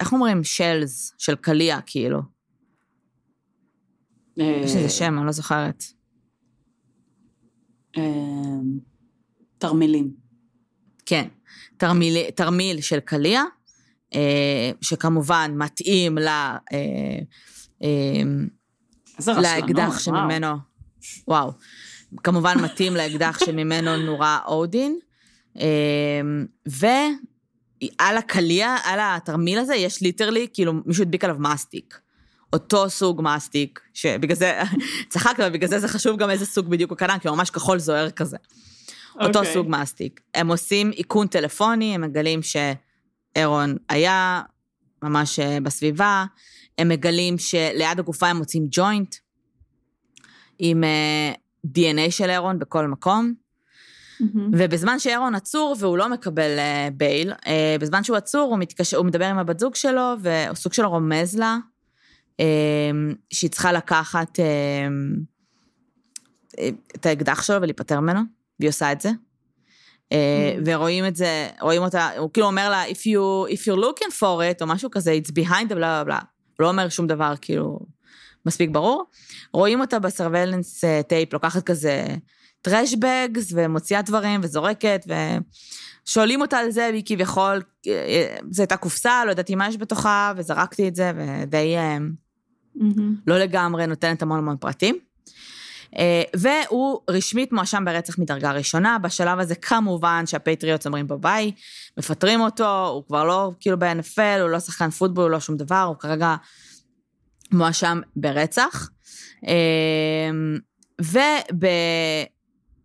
איך אומרים? שלס, של קליע, כאילו. יש לזה שם, אני לא זוכרת. אמ, תרמילים. כן, תרמיל, תרמיל של קליע, אה, שכמובן מתאים ל... אה, אה, לאקדח וואו. שממנו, וואו, כמובן מתאים לאקדח שממנו נורה אודין, ועל הקליע, על התרמיל הזה, יש literally, כאילו, מישהו הדביק עליו מסטיק. אותו סוג מסטיק, שבגלל זה, צחקת, אבל בגלל זה זה חשוב גם איזה סוג בדיוק הוא קנה, כי הוא ממש כחול זוהר כזה. אותו אוקיי. סוג מסטיק. הם עושים איכון טלפוני, הם מגלים שאירון היה ממש אה, בסביבה, הם מגלים שליד הגופה הם מוצאים ג'וינט עם אה, DNA של אירון בכל מקום, מהמם. ובזמן שאירון עצור והוא לא מקבל אה, בייל, אה, בזמן שהוא עצור הוא, מתקשר, הוא מדבר עם הבת זוג שלו, והסוג שלו רומז לה אה, שהיא צריכה לקחת אה, אה, את האקדח שלו ולהיפטר ממנו, והיא עושה את זה. אה, Mm. ורואים את זה, רואים אותה, הוא כאילו אומר לה, if, you, if you're looking for it, או משהו כזה, it's behind the בלה בלה בלה. הוא לא אומר שום דבר, כאילו, מספיק ברור. רואים אותה ב surveillance tape, לוקחת כזה trash bags, ומוציאה דברים, וזורקת, ושואלים אותה על זה, והיא כביכול, אה, זו הייתה קופסה, לא ידעתי מה יש בתוכה, וזרקתי את זה, ודי אה, מהמם. לא לגמרי נותנת המון המון פרטים. אה, והוא רשמית מואשם ברצח מדרגה ראשונה, בשלב הזה כמובן שהפטריוטס אומרים ביי ביי, מפטרים אותו, הוא כבר לא כאילו ב-NFL, הוא לא שחקן פוטבול, הוא לא שום דבר, הוא כרגע מואשם ברצח.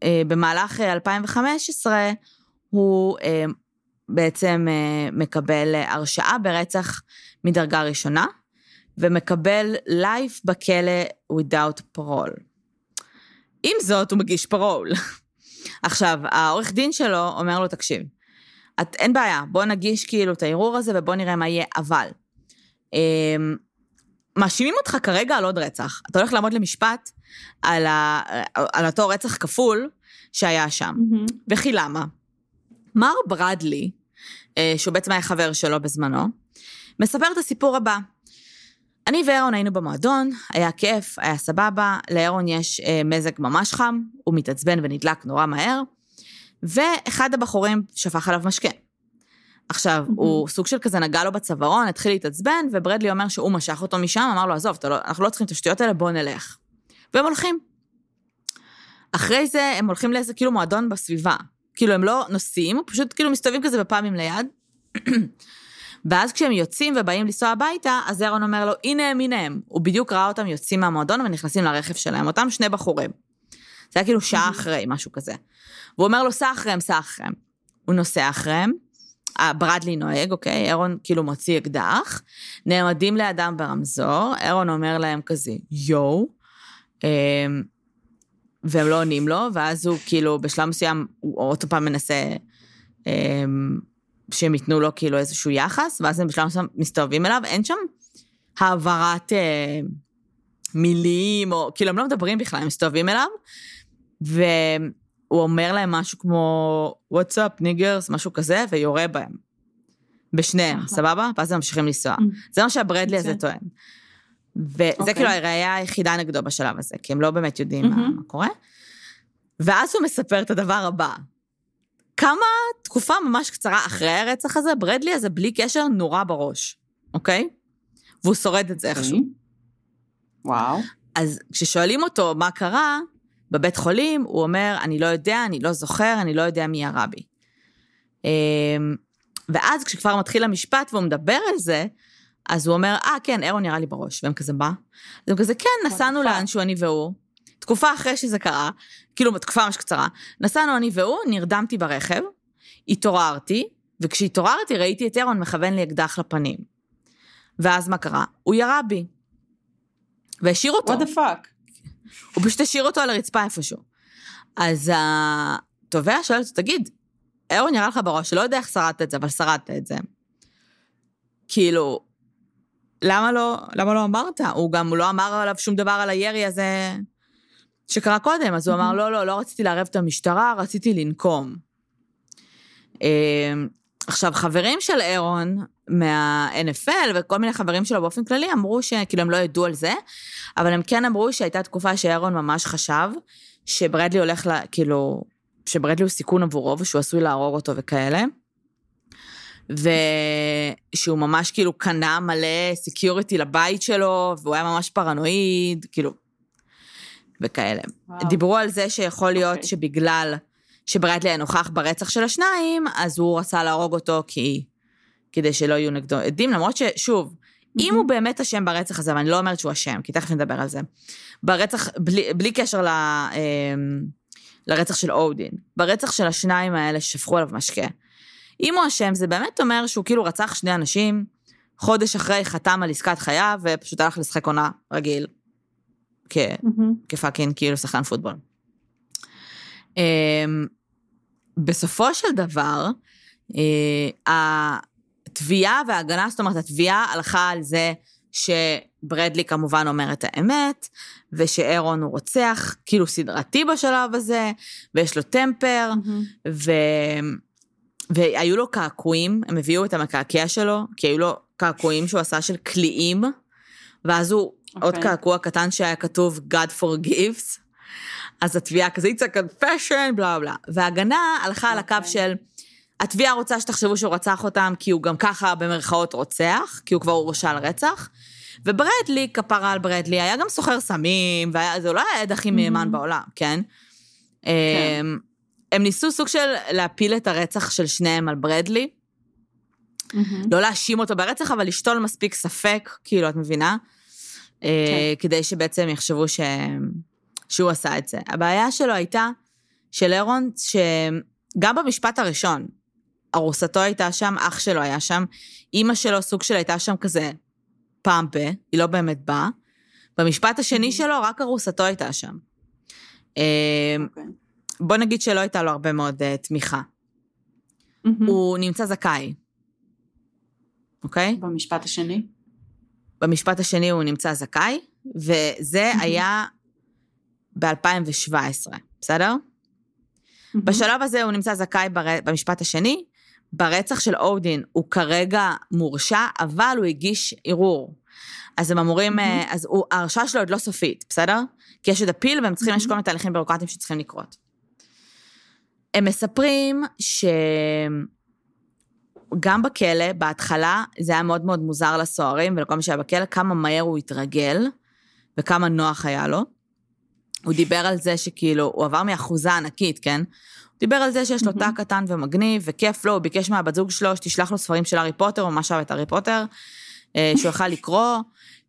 ובמהלך 2015 הוא אה, בעצם אה, מקבל אה, הרשעה ברצח מדרגה ראשונה, ומקבל לייף בכלא without parole. עם זאת, הוא מגיש פרול. עכשיו, העורך דין שלו אומר לו, תקשיב, את, אין בעיה, בוא נגיש כאילו את הערעור הזה ובוא נראה מה יהיה, אבל אמ, מאשימים אותך כרגע על עוד רצח. אתה הולך לעמוד למשפט על, ה, על אותו רצח כפול שהיה שם. מהמם. וכי למה? מר ברדלי, אה, שהוא בעצם היה חבר שלו בזמנו, מספר את הסיפור הבא. אני ואירון היינו במועדון, היה כיף, היה סבבה, לאירון יש אה, מזג ממש חם, הוא מתעצבן ונדלק נורא מהר, ואחד הבחורים שפך עליו משקה. עכשיו, מהמם. הוא סוג של כזה נגע לו בצווארון, התחיל להתעצבן, וברדלי אומר שהוא משך אותו משם, אמר לו, עזוב, לא, אנחנו לא צריכים את השטויות האלה, בוא נלך. והם הולכים. אחרי זה הם הולכים לאיזה כאילו מועדון בסביבה. כאילו, הם לא נוסעים, פשוט כאילו מסתובבים כזה בפאבים ליד. ואז כשהם יוצאים ובאים לנסוע הביתה, אז אירון אומר לו, הנה הם, הנה הם. הוא בדיוק ראה אותם יוצאים מהמועדון ונכנסים לרכב שלהם, אותם שני בחורים. זה היה כאילו שעה אחרי, משהו כזה. והוא אומר לו, סע אחריהם, סע אחריהם. הוא נוסע אחריהם, אה, ברדלי נוהג, אוקיי? אירון כאילו מוציא אקדח, נעמדים לידם ברמזור, אירון אומר להם כזה, יואו, אמ, והם לא עונים לו, ואז הוא כאילו, בשלב מסוים, הוא עוד פעם מנסה אמ, שהם ייתנו לו כאילו איזשהו יחס, ואז הם בשלב מסוים מסתובבים אליו, אין שם העברת אה, מילים, או כאילו הם לא מדברים בכלל, הם מסתובבים אליו, והוא אומר להם משהו כמו, what's up, niggers, משהו כזה, ויורה בהם. בשניהם. סבבה? ואז הם ממשיכים לנסוע. זה מה שהברדלי הזה. טוען. וזה אוקיי. כאילו הראייה היחידה נגדו בשלב הזה, כי הם לא באמת יודעים. מה קורה. ואז הוא מספר את הדבר הבא. כמה תקופה ממש קצרה אחרי הרצח הזה, ברדלי הזה בלי קשר נורה בראש, אוקיי? והוא שורד את זה איכשהו. אוקיי. וואו. אז כששואלים אותו מה קרה בבית חולים, הוא אומר, אני לא יודע, אני לא זוכר, אני לא יודע מי ירה בי. אמ, ואז כשכבר מתחיל המשפט והוא מדבר על זה, אז הוא אומר, אה, כן, אירון ירה לי בראש, והם כזה, מה? אז הם כזה, כן, נסענו? לאנשהו, אני והוא. תקופה אחרי שזה קרה, כאילו, תקופה ממש קצרה, נסענו אני והוא, נרדמתי ברכב, התעוררתי, וכשהתעוררתי ראיתי את אירון מכוון לי אקדח לפנים. ואז מה קרה? הוא ירה בי. והשאיר אותו. what the fuck? הוא פשוט השאיר אותו על הרצפה איפשהו. אז התובע שואל אותו, תגיד, אירון ירה לך בראש, לא יודע איך שרדת את זה, אבל שרדת את זה. כאילו, למה לא, למה לא אמרת? הוא גם, הוא לא אמר עליו שום דבר על הירי הזה שקרה קודם, אז הוא אמר, לא, לא, לא רציתי לערב את המשטרה, רציתי לנקום. אמ, עכשיו, חברים של אירון מה-NFL וכל מיני חברים שלו באופן כללי אמרו שכאילו הם לא ידעו על זה, אבל הם כן אמרו שהייתה תקופה שאירון ממש חשב שברדלי הולך, לה, כאילו, שברדלי הוא סיכון עבורו ושהוא עשוי להרוג אותו וכאלה. ושהוא ממש כאילו קנה מלא security לבית שלו, והוא היה ממש פרנואיד, כאילו, וכאלה. וואו. דיברו על זה שיכול להיות אוקיי. שבגלל שברדלי היה נוכח ברצח של השניים, אז הוא רצה להרוג אותו כי... כדי שלא יהיו נגדו עדים, למרות ששוב, אם הוא באמת אשם ברצח הזה, ואני לא אומרת שהוא אשם, כי תכף נדבר על זה, ברצח, בלי, בלי קשר ל, אמ, לרצח של אודין, ברצח של השניים האלה ששפכו עליו משקה, אם הוא אשם, זה באמת אומר שהוא כאילו רצח שני אנשים, חודש אחרי חתם על עסקת חייו, ופשוט הלך לשחק עונה רגיל, כ. כפאקינג כאילו שחקן פוטבול. אמ, בסופו של דבר, אה, התביעה וההגנה, זאת אומרת, התביעה הלכה על זה שברדלי כמובן אומר את האמת, ושאירון הוא רוצח, כאילו סדרתי בשלב הזה, ויש לו טמפר, מהמם. ו... והיו לו קעקועים, הם הביאו את המקעקע שלו, כי היו לו קעקועים שהוא עשה של קליעים, ואז הוא, okay. עוד אוקיי. קעקוע קטן שהיה כתוב God forgives, אז התביעה כזה, it's a confession, בלה בלה. וההגנה הלכה על הקו אוקיי. של, התביעה רוצה שתחשבו שהוא רצח אותם, כי הוא גם ככה במרכאות רוצח, כי הוא כבר הורשע על רצח. וברדלי, כפרה על ברדלי, היה גם סוחר סמים, וזה לא היה העד הכי מהימן בעולם, כן? אמ, הם ניסו סוג של להפיל את הרצח של שניהם על ברדלי, מהמם. לא להאשים אותו ברצח, אבל לשתול מספיק ספק, כאילו, את מבינה? אה, כדי שבעצם יחשבו ש... שהוא עשה את זה. הבעיה שלו הייתה, של אירון, שגם במשפט הראשון, ארוסתו הייתה שם, אח שלו היה שם, אימא שלו סוג של הייתה שם כזה פעם ב, היא לא באמת באה. במשפט השני שלו, רק ארוסתו הייתה שם. אה, אוקיי. בוא נגיד שלא הייתה לו הרבה מאוד uh, תמיכה. מהמם. הוא נמצא זכאי, אוקיי? במשפט השני? במשפט השני הוא נמצא זכאי, וזה היה ב-2017, בסדר? בשלב הזה הוא נמצא זכאי בר... במשפט השני, ברצח של אודין הוא כרגע מורשע, אבל הוא הגיש ערעור. אז הם אמורים, מהמם. אז הוא, ההרשעה שלו עוד לא סופית, בסדר? כי יש עוד אפיל והם צריכים, יש כל מיני תהליכים ביורוקרטיים שצריכים לקרות. הם מספרים שגם בכלא, בהתחלה, זה היה מאוד מאוד מוזר לסוהרים ולכל מי שהיה בכלא, כמה מהר הוא התרגל וכמה נוח היה לו. הוא דיבר על זה שכאילו, הוא עבר מאחוזה ענקית, כן? הוא דיבר על זה שיש לו תא קטן ומגניב וכיף לו, הוא ביקש מהבת זוג שלו שתשלח לו ספרים של הארי פוטר, או מה שאהב את הארי פוטר, אה, שהוא יכל לקרוא,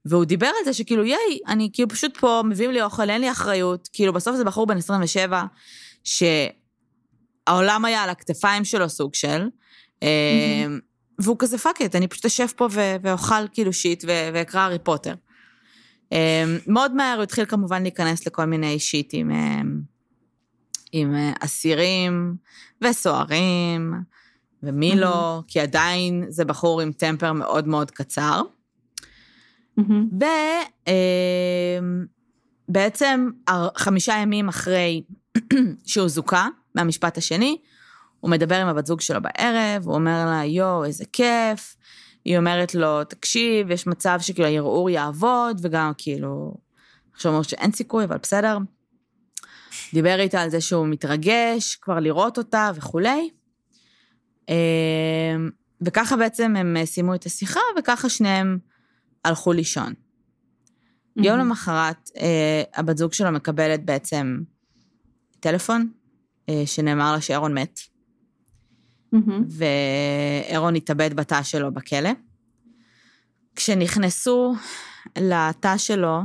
והוא דיבר על זה שכאילו, ייי, אני כאילו פשוט פה, מביאים לי אוכל, אין לי אחריות, כאילו בסוף זה בחור בן 27, שהעולם היה על הכתפיים שלו סוג של, והוא כזה fuck it, אני פשוט אשב פה ואוכל כאילו shit ואקרא הארי פוטר. אה, מאוד מהר הוא התחיל כמובן להיכנס לכל מיני shit ים אה, עם אה, אסירים וסוהרים, ומי לא, כי עדיין זה בחור עם temper מאוד מאוד קצר. ובעצם חמישה ימים אחרי שהוא זוכה מהמשפט השני, הוא מדבר עם הבת זוג שלו בערב, הוא אומר לה, יואו, איזה כיף. היא אומרת לו, תקשיב, יש מצב שכאילו הערעור יעבוד, וגם כאילו, עכשיו אומרת שאין סיכוי, אבל בסדר. דיבר איתה על זה שהוא מתרגש כבר לראות אותה וכולי. אמ, וככה בעצם הם סיימו את השיחה, וככה שניהם הלכו לישון. יום מהמם. למחרת, אה, הבת זוג שלו מקבלת בעצם טלפון, אה, שנאמר לה שאירון מת, מהמם. ואירון התאבד בתא שלו בכלא. כשנכנסו לתא שלו,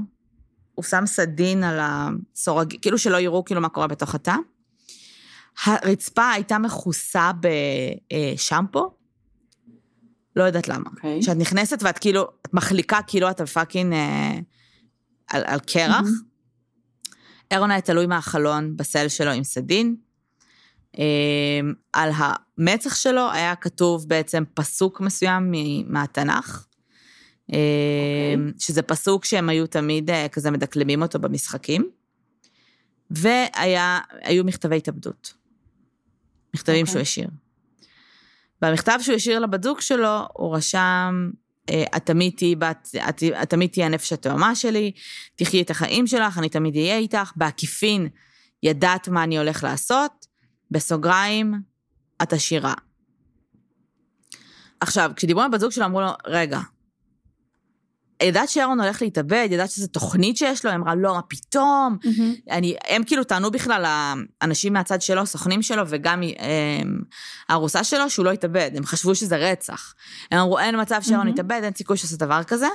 הוא שם סדין על הסורג, כאילו שלא יראו כאילו מה קורה בתוך התא. הרצפה הייתה מכוסה בשמפו, לא יודעת למה. אוקיי. כשאת נכנסת ואת כאילו, את מחליקה כאילו את על פאקינג אה, על, על קרח. אירון היה תלוי מהחלון בסל שלו עם סדין. אה, על המצח שלו היה כתוב בעצם פסוק מסוים מהתנ"ך. אה, אוקיי. שזה פסוק שהם היו תמיד אה, כזה מדקלמים אותו במשחקים. והיו מכתבי התאבדות. מכתבים אוקיי. שהוא השאיר. במכתב שהוא השאיר לבת זוג שלו, הוא רשם, אה, את תמיד תהיי בת, את, את תמיד תהיי הנפש התאומה שלי, תחי את החיים שלך, אני תמיד אהיה איתך, בעקיפין, ידעת מה אני הולך לעשות, בסוגריים, את עשירה. עכשיו, כשדיברו עם הבת זוג שלו, אמרו לו, רגע, ידעת שאירון הולך להתאבד, ידעת שזו תוכנית שיש לו? היא אמרה, לא, מה פתאום? אני, הם כאילו טענו בכלל, האנשים מהצד שלו, סוכנים שלו, וגם הם, הארוסה שלו, שהוא לא התאבד. הם חשבו שזה רצח. הם אמרו, אין מצב שאירון מהמם. יתאבד, אין סיכוי שעושה דבר כזה.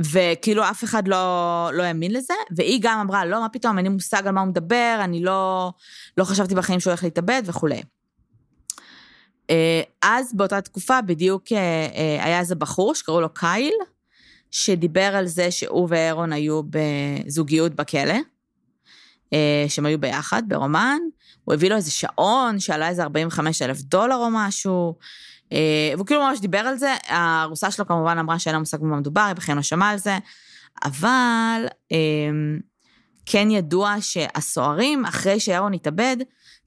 וכאילו אף אחד לא, לא האמין לזה, והיא גם אמרה, לא, מה פתאום, אין לי מושג על מה הוא מדבר, אני לא, לא חשבתי בחיים שהוא הולך להתאבד וכולי. אה, אז באותה תקופה בדיוק אה, אה, היה איזה בחור שקראו לו קייל, שדיבר על זה שהוא ואירון היו בזוגיות בכלא, שהם היו ביחד ברומן, הוא הביא לו איזה שעון שעלה איזה 45 אלף דולר או משהו, והוא כאילו ממש דיבר על זה, הארוסה שלו כמובן אמרה שאין לה מושג במה מדובר, היא בכלל לא שמעה על זה, אבל אה, כן ידוע שהסוהרים, אחרי שאירון התאבד,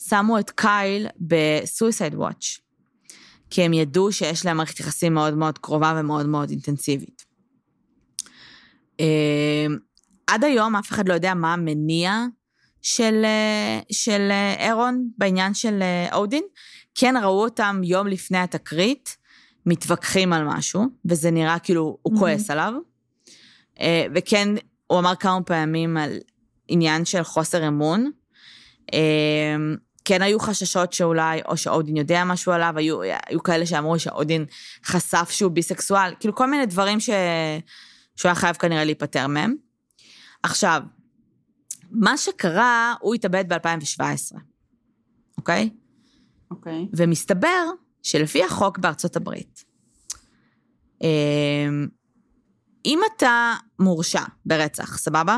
שמו את קייל בסויסייד וואץ', כי הם ידעו שיש להם מערכת יחסים מאוד מאוד קרובה ומאוד מאוד אינטנסיבית. אה, עד היום אף אחד לא יודע מה המניע של, אה, של אה, אירון בעניין של אה, אודין. כן ראו אותם יום לפני התקרית, מתווכחים על משהו, וזה נראה כאילו הוא מהמם. כועס עליו. אה, וכן, הוא אמר כמה פעמים על עניין של חוסר אמון. אה, כן היו חששות שאולי, או שאודין יודע משהו עליו, היו, היו כאלה שאמרו שאודין חשף שהוא ביסקסואל, כאילו כל מיני דברים ש... שהוא היה חייב כנראה להיפטר מהם. עכשיו, מה שקרה, הוא התאבד ב-2017, אוקיי? אוקיי. ומסתבר שלפי החוק בארצות הברית, אמ, אם אתה מורשע ברצח, סבבה?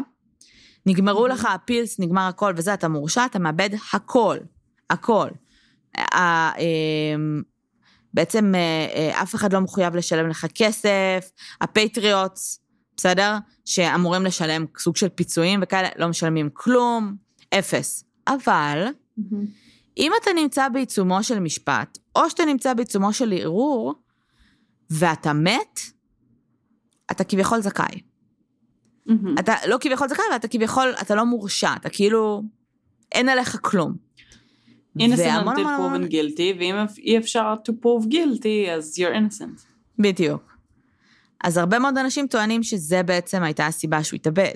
נגמרו לך הפילס, נגמר הכל וזה, אתה מורשע, אתה מאבד הכל, הכל. אמ, בעצם אה, אה, אף אחד לא מחויב לשלם לך כסף, הפטריוטס, בסדר? שאמורים לשלם סוג של פיצויים וכאלה, לא משלמים כלום, אפס. אבל, מהמם. אם אתה נמצא בעיצומו של משפט, או שאתה נמצא בעיצומו של ערעור, ואתה מת, אתה כביכול זכאי. מהמם. אתה לא כביכול זכאי, אבל אתה כביכול, אתה לא מורשע, אתה כאילו, אין עליך כלום. innocent until proven guilty, ואם אי אפשר to prove guilty, אז you're innocent. בדיוק. אז הרבה מאוד אנשים טוענים שזה בעצם הייתה הסיבה שהוא התאבד.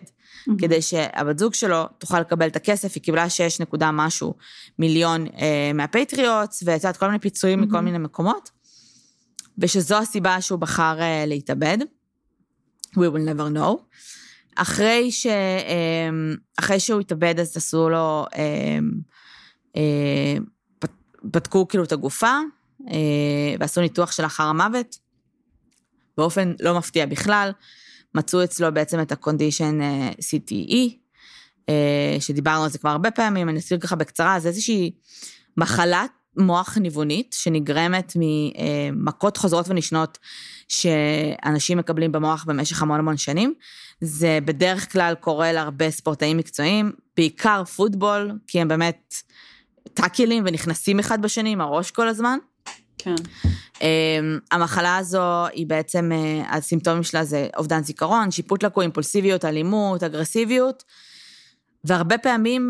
כדי שהבת זוג שלו תוכל לקבל את הכסף, היא קיבלה 6 נקודה משהו מיליון אה, מהפטריוטס, ואת יודעת, כל מיני פיצויים מכל מהמם. מיני מקומות, ושזו הסיבה שהוא בחר אה, להתאבד. We will never know. אחרי, ש, אה, אחרי שהוא התאבד, אז עשו לו, אה, אה, פ- בדקו כאילו את הגופה, אה, ועשו ניתוח של אחר המוות, באופן לא מפתיע בכלל. מצאו אצלו בעצם את הקונדישן אה, CTE, אה, שדיברנו על זה כבר הרבה פעמים, אני אסביר ככה בקצרה, זה איזושהי מחלת מוח ניוונית שנגרמת ממכות חוזרות ונשנות שאנשים מקבלים במוח במשך המון המון שנים. זה בדרך כלל קורה להרבה ספורטאים מקצועיים, בעיקר פוטבול, כי הם באמת טאקלים ונכנסים אחד בשני עם הראש כל הזמן. כן. אמ, המחלה הזו היא בעצם, אה, הסימפטומים שלה זה אובדן זיכרון, שיפוט לקוי, אימפולסיביות, אלימות, אגרסיביות, והרבה פעמים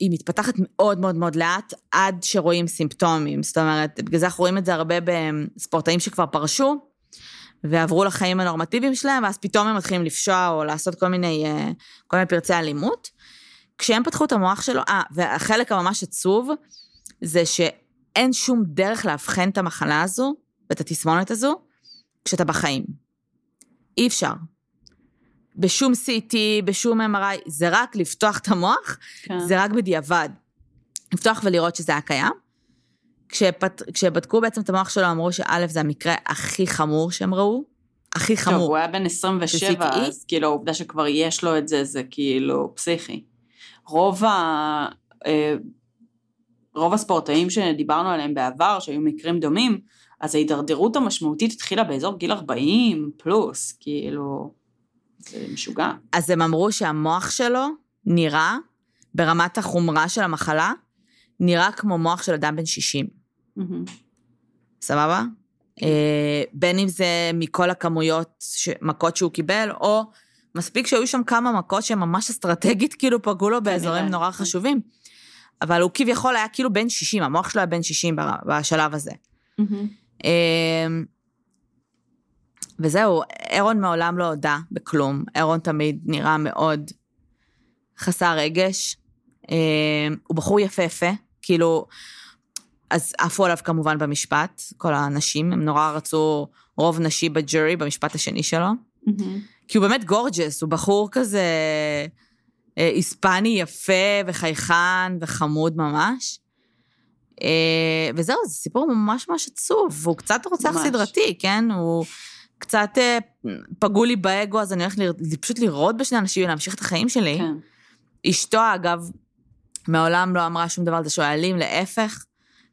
היא מתפתחת מאוד מאוד מאוד לאט עד שרואים סימפטומים. זאת אומרת, בגלל זה אנחנו רואים את זה הרבה בספורטאים שכבר פרשו, ועברו לחיים הנורמטיביים שלהם, ואז פתאום הם מתחילים לפשוע או לעשות כל מיני, אה, כל מיני פרצי אלימות. כשהם פתחו את המוח שלו, אה, והחלק הממש עצוב, זה שאין שום דרך לאבחן את המחלה הזו ואת התסמונת הזו, כשאתה בחיים. אי אפשר. בשום CT, בשום MRI, זה רק לפתוח את המוח, כן. זה רק בדיעבד. לפתוח ולראות שזה היה קיים. כשפת, כשבדקו בעצם את המוח שלו, אמרו שא', זה המקרה הכי חמור שהם ראו. הכי טוב, חמור. הוא היה בן 27, ב-CTE? אז כאילו העובדה שכבר יש לו את זה, זה כאילו פסיכי. רוב ה... רוב הספורטאים שדיברנו עליהם בעבר, שהיו מקרים דומים, אז ההידרדרות המשמעותית התחילה באזור גיל 40 פלוס, כאילו, זה משוגע. אז הם אמרו שהמוח שלו נראה, ברמת החומרה של המחלה, נראה כמו מוח של אדם בן 60. מהמם. סבבה? אה, בין אם זה מכל הכמויות, ש... מכות שהוא קיבל, או מספיק שהיו שם כמה מכות שהן ממש אסטרטגית, כאילו פגעו לו באזורים. נורא חשובים. אבל הוא כביכול היה כאילו בן 60, המוח שלו היה בן 60 בר- בשלב הזה. אמ, וזהו, אירון מעולם לא הודה בכלום. אירון תמיד נראה מאוד חסר רגש. אמ, הוא בחור יפהפה, כאילו, אז עפו עליו כמובן במשפט, כל הנשים, הם נורא רצו רוב נשי בג'ורי, במשפט השני שלו. כי הוא באמת גורג'ס, הוא בחור כזה היספני יפה וחייכן וחמוד ממש. אה, וזהו, זה סיפור ממש ממש עצוב, והוא קצת רוצח ממש. סדרתי, כן? הוא קצת אה, פגעו לי באגו, אז אני הולכת. פשוט לראות בשני אנשים ולהמשיך את החיים שלי. כן. אשתו, אגב, מעולם לא אמרה שום דבר על זה שהוא היה אלים, להפך,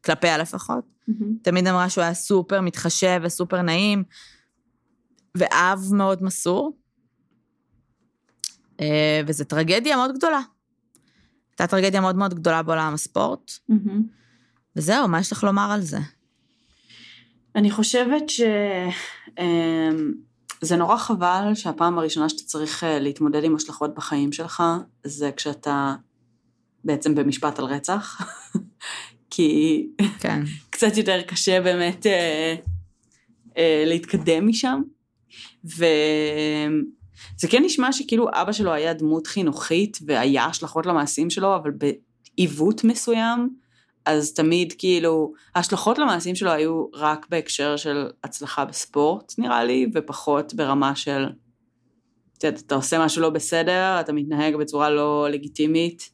כלפיה לפחות. מהמם. תמיד אמרה שהוא היה סופר מתחשב וסופר נעים, ואב מאוד מסור. אה, וזו טרגדיה מאוד גדולה. הייתה טרגדיה מאוד מאוד גדולה בעולם הספורט. וזהו, מה יש לך לומר על זה? אני חושבת ש... אמ, נורא חבל שהפעם הראשונה שאתה צריך אה, להתמודד עם השלכות בחיים שלך, זה כשאתה בעצם במשפט על רצח. כי כן. קצת יותר קשה באמת אה, אה, להתקדם משם. וזה כן נשמע שכאילו אבא שלו היה דמות חינוכית והיה השלכות למעשים שלו, אבל בעיוות מסוים, אז תמיד כאילו, ההשלכות למעשים שלו היו רק בהקשר של הצלחה בספורט, נראה לי, ופחות ברמה של, את יודעת, אתה עושה משהו לא בסדר, אתה מתנהג בצורה לא לגיטימית.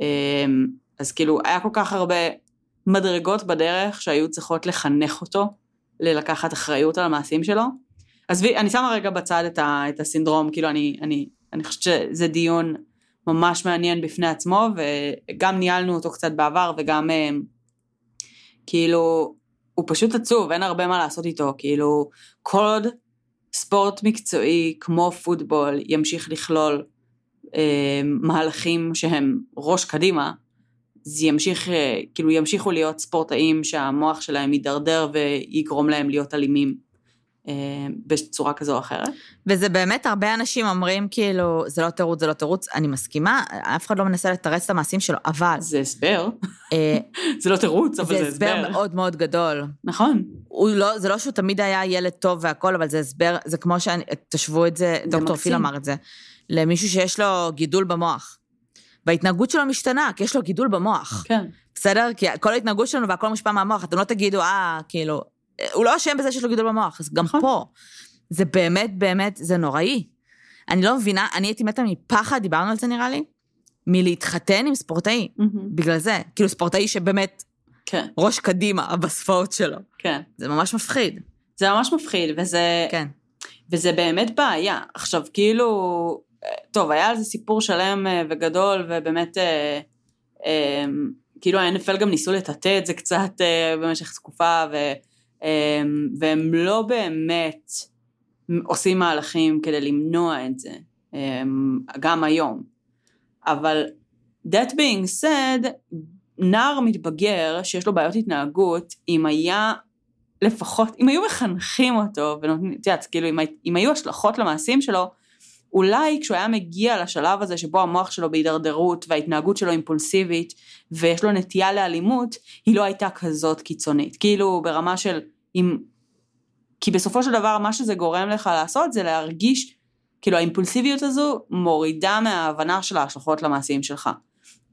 אמ, אז כאילו, היה כל כך הרבה מדרגות בדרך שהיו צריכות לחנך אותו ללקחת אחריות על המעשים שלו. עזבי, אני שמה רגע בצד את, ה, את הסינדרום, כאילו אני, אני, אני חושבת שזה דיון ממש מעניין בפני עצמו, וגם ניהלנו אותו קצת בעבר, וגם אה, כאילו, הוא פשוט עצוב, אין הרבה מה לעשות איתו, כאילו, כל עוד ספורט מקצועי כמו פוטבול ימשיך לכלול אה, מהלכים שהם ראש קדימה, זה ימשיך, אה, כאילו ימשיכו להיות ספורטאים שהמוח שלהם יידרדר ויגרום להם להיות אלימים בצורה כזו או אחרת. וזה באמת, הרבה אנשים אומרים כאילו, זה לא תירוץ, זה לא תירוץ, אני מסכימה, אף אחד לא מנסה לתרץ את המעשים שלו, אבל זה הסבר, אה, זה לא תירוץ, אבל זה זה הסבר הסבר. מאוד מאוד גדול. נכון, לא, זה לא שהוא תמיד היה ילד טוב והכל, אבל זה הסבר, זה כמו שאני, תשוו את זה, דוקטור מקסים. פיל אמר את זה, למישהו שיש לו גידול במוח. וההתנהגות שלו משתנה, כי יש לו גידול במוח. כן, בסדר? כי כל ההתנהגות שלנו והכל מושפע מהמוח, אתם לא תגידו, אה, כאילו, הוא לא אשם בזה שיש לו גידול במוח, אז גם נכון. פה. זה באמת, באמת, זה נוראי. אני לא מבינה, אני הייתי מתה מפחד, דיברנו על זה נראה לי, מלהתחתן עם ספורטאי. מהמם. בגלל זה. כאילו ספורטאי שבאמת כן, ראש קדימה בספורט שלו. כן. זה ממש מפחיד. זה ממש מפחיד, וזה, כן. וזה באמת בעיה. עכשיו, כאילו, אה, טוב, היה על זה סיפור שלם אה, וגדול, ובאמת, אה, אה, כאילו ה-NFL גם ניסו לטאטא את זה קצת אה, במשך תקופה, ו, אה, והם לא באמת עושים מהלכים כדי למנוע את זה, אה, גם היום. אבל that being said, נער מתבגר שיש לו בעיות התנהגות, אם היה לפחות, אם היו מחנכים אותו, ונותנים, את יודעת, כאילו, אם, אם היו השלכות למעשים שלו, אולי כשהוא היה מגיע לשלב הזה שבו המוח שלו בהידרדרות וההתנהגות שלו אימפולסיבית, ויש לו נטייה לאלימות, היא לא הייתה כזאת קיצונית. כאילו, ברמה של, אם... כי בסופו של דבר, מה שזה גורם לך לעשות זה להרגיש, כאילו, האימפולסיביות הזו מורידה מההבנה של ההשלכות למעשים שלך.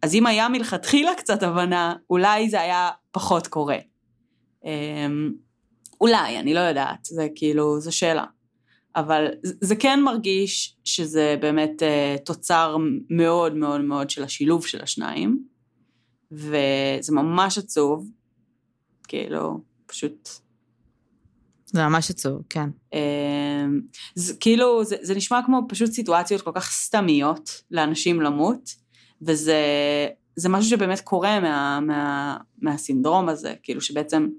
אז אם היה מלכתחילה קצת הבנה, אולי זה היה פחות קורה. אמ, אולי, אני לא יודעת, זה כאילו, זו שאלה. אבל זה כן מרגיש שזה באמת uh, תוצר מאוד מאוד מאוד של השילוב של השניים, וזה ממש עצוב, כאילו, פשוט... זה ממש עצוב, כן. זה, כאילו, זה, זה נשמע כמו פשוט סיטואציות כל כך סתמיות לאנשים למות, וזה זה משהו שבאמת קורה מה, מה, מהסינדרום הזה, כאילו שבעצם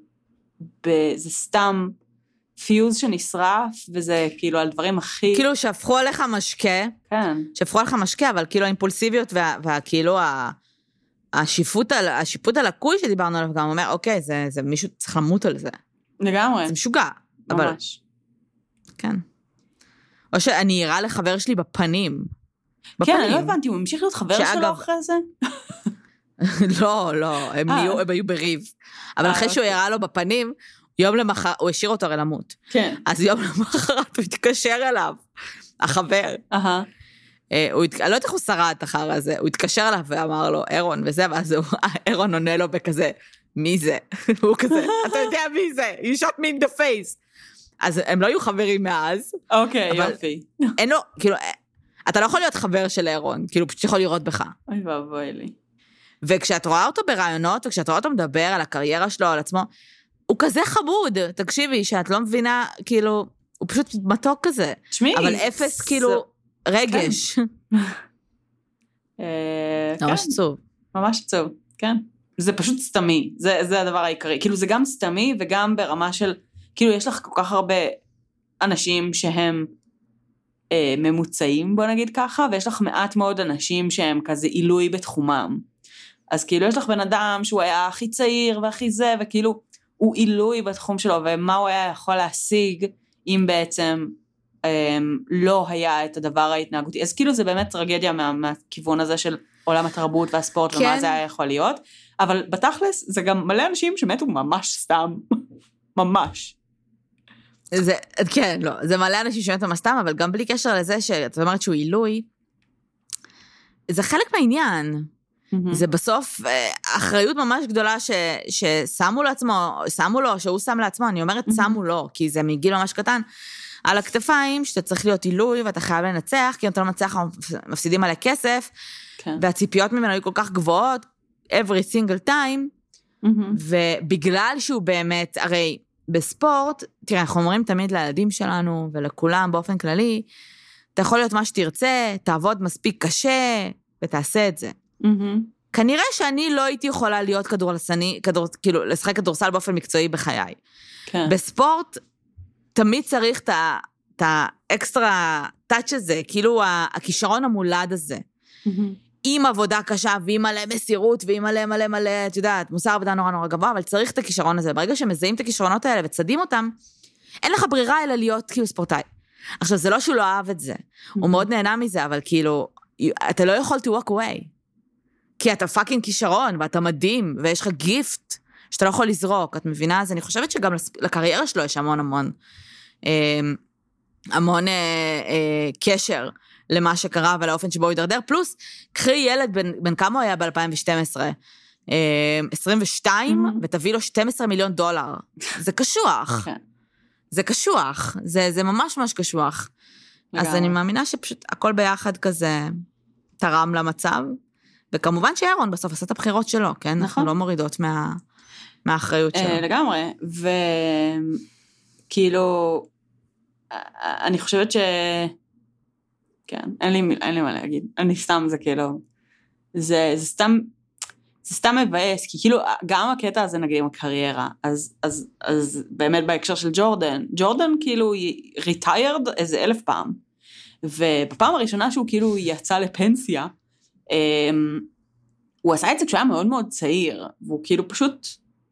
ב, זה סתם פיוז שנשרף, וזה כאילו על דברים הכי... כאילו שהפכו עליך משקה, כן. שהפכו עליך משקה, אבל כאילו האימפולסיביות וה, והכאילו ה... השיפוט, על, השיפוט הלקוי שדיברנו עליו גם אומר, אוקיי, זה, זה מישהו צריך למות על זה. לגמרי. זה משוגע. ממש. אבל, כן. או שאני אירה לחבר שלי בפנים. כן, אני לא הבנתי, הוא המשיך להיות חבר שאגב- שלו אחרי זה? לא, לא, הם, אה. נהיו, הם היו בריב. אבל אה, אחרי שהוא אוקיי. ירה לו בפנים, יום למחר, הוא השאיר אותו הרי למות. כן. אז יום למחרת הוא התקשר אליו, החבר. אהה. אה, הוא, אני לא יודעת איך הוא שרד אחר הזה, הוא התקשר אליו ואמר לו, אירון וזה, ואז הוא, אירון עונה לו בכזה, מי זה? הוא כזה, אתה יודע מי זה? you shot me in the face. אז הם לא היו חברים מאז, אוקיי, יופי. אין לו, כאילו, אה, אתה לא יכול להיות חבר של אירון, כאילו, פשוט יכול לראות בך. אוי ואבוי לי. וכשאת רואה אותו בראיונות, וכשאת רואה אותו מדבר על הקריירה שלו, על עצמו, הוא כזה חמוד, תקשיבי, שאת לא מבינה, כאילו, הוא פשוט מתוק כזה, תשמעי. אבל אפס, כאילו, רגש. אה, כן. ממש עצוב. ממש עצוב, כן. זה פשוט סתמי, זה, זה הדבר העיקרי. כאילו זה גם סתמי וגם ברמה של, כאילו יש לך כל כך הרבה אנשים שהם אה, ממוצעים, בוא נגיד ככה, ויש לך מעט מאוד אנשים שהם כזה עילוי בתחומם. אז כאילו יש לך בן אדם שהוא היה הכי צעיר והכי זה, וכאילו הוא עילוי בתחום שלו, ומה הוא היה יכול להשיג אם בעצם אה, לא היה את הדבר ההתנהגותי. אז כאילו זה באמת טרגדיה מה, מהכיוון הזה של עולם התרבות והספורט, כן. ומה זה היה יכול להיות. אבל בתכלס זה גם מלא אנשים שמתו ממש סתם. ממש. זה, כן, לא, זה מלא אנשים שמתו מסתם, אבל גם בלי קשר לזה שאת אומרת שהוא עילוי, זה חלק מהעניין. זה בסוף אה, אחריות ממש גדולה ש, ששמו לעצמו, שמו לו, שהוא שם לעצמו, אני אומרת Mhm. שמו לו, כי זה מגיל ממש קטן, על הכתפיים, שאתה צריך להיות עילוי ואתה חייב לנצח, כי אם אתה לא מנצח, מפסידים מלא כסף, כן. והציפיות ממנו היו כל כך גבוהות, every single time, מהמם. ובגלל שהוא באמת, הרי בספורט, תראה, אנחנו אומרים תמיד לילדים שלנו ולכולם באופן כללי, אתה יכול להיות מה שתרצה, תעבוד מספיק קשה ותעשה את זה. מהמם. כנראה שאני לא הייתי יכולה להיות כדורסני, כדור, כאילו, לשחק כדורסל באופן מקצועי בחיי. כן. בספורט, תמיד צריך את ה extra touch הזה, כאילו הכישרון המולד הזה. מהמם. עם עבודה קשה ועם מלא מסירות ועם מלא מלא מלא, את יודעת, מוסר עבודה נורא נורא גבוה, אבל צריך את הכישרון הזה. ברגע שמזהים את הכישרונות האלה וצדים אותם, אין לך ברירה אלא להיות כאילו ספורטאי. עכשיו, זה לא שהוא לא אהב את זה, הוא מאוד נהנה מזה, אבל כאילו, אתה לא יכול to walk away. כי אתה fucking כישרון, ואתה מדהים, ויש לך gift שאתה לא יכול לזרוק, את מבינה? אז אני חושבת שגם לקריירה שלו יש המון המון, אה, המון אה, אה, קשר למה שקרה ולאופן שבו הוא הידרדר. פלוס, קחי ילד, בן, בן כמה הוא היה ב-2012? 22, Mhm. ותביא לו 12 מיליון דולר. זה קשוח. כן. זה קשוח. זה, זה ממש ממש קשוח. אז. אני מאמינה שפשוט הכל ביחד כזה תרם למצב. וכמובן שאירון בסוף עשה את הבחירות שלו, כן? אנחנו נכון. לא מורידות מה, מהאחריות שלו. אה, לגמרי, וכאילו, אה, אני חושבת ש... כן, אין לי, אין לי מה להגיד. אני סתם, זה כאילו... זה, זה סתם... זה סתם מבאס, כי כאילו, גם הקטע הזה נגיד עם הקריירה, אז, אז, אז באמת בהקשר של ג'ורדן, ג'ורדן כאילו retired איזה אלף פעם, ובפעם הראשונה שהוא כאילו יצא לפנסיה, הוא עשה את זה כשהוא היה מאוד מאוד צעיר, והוא כאילו פשוט,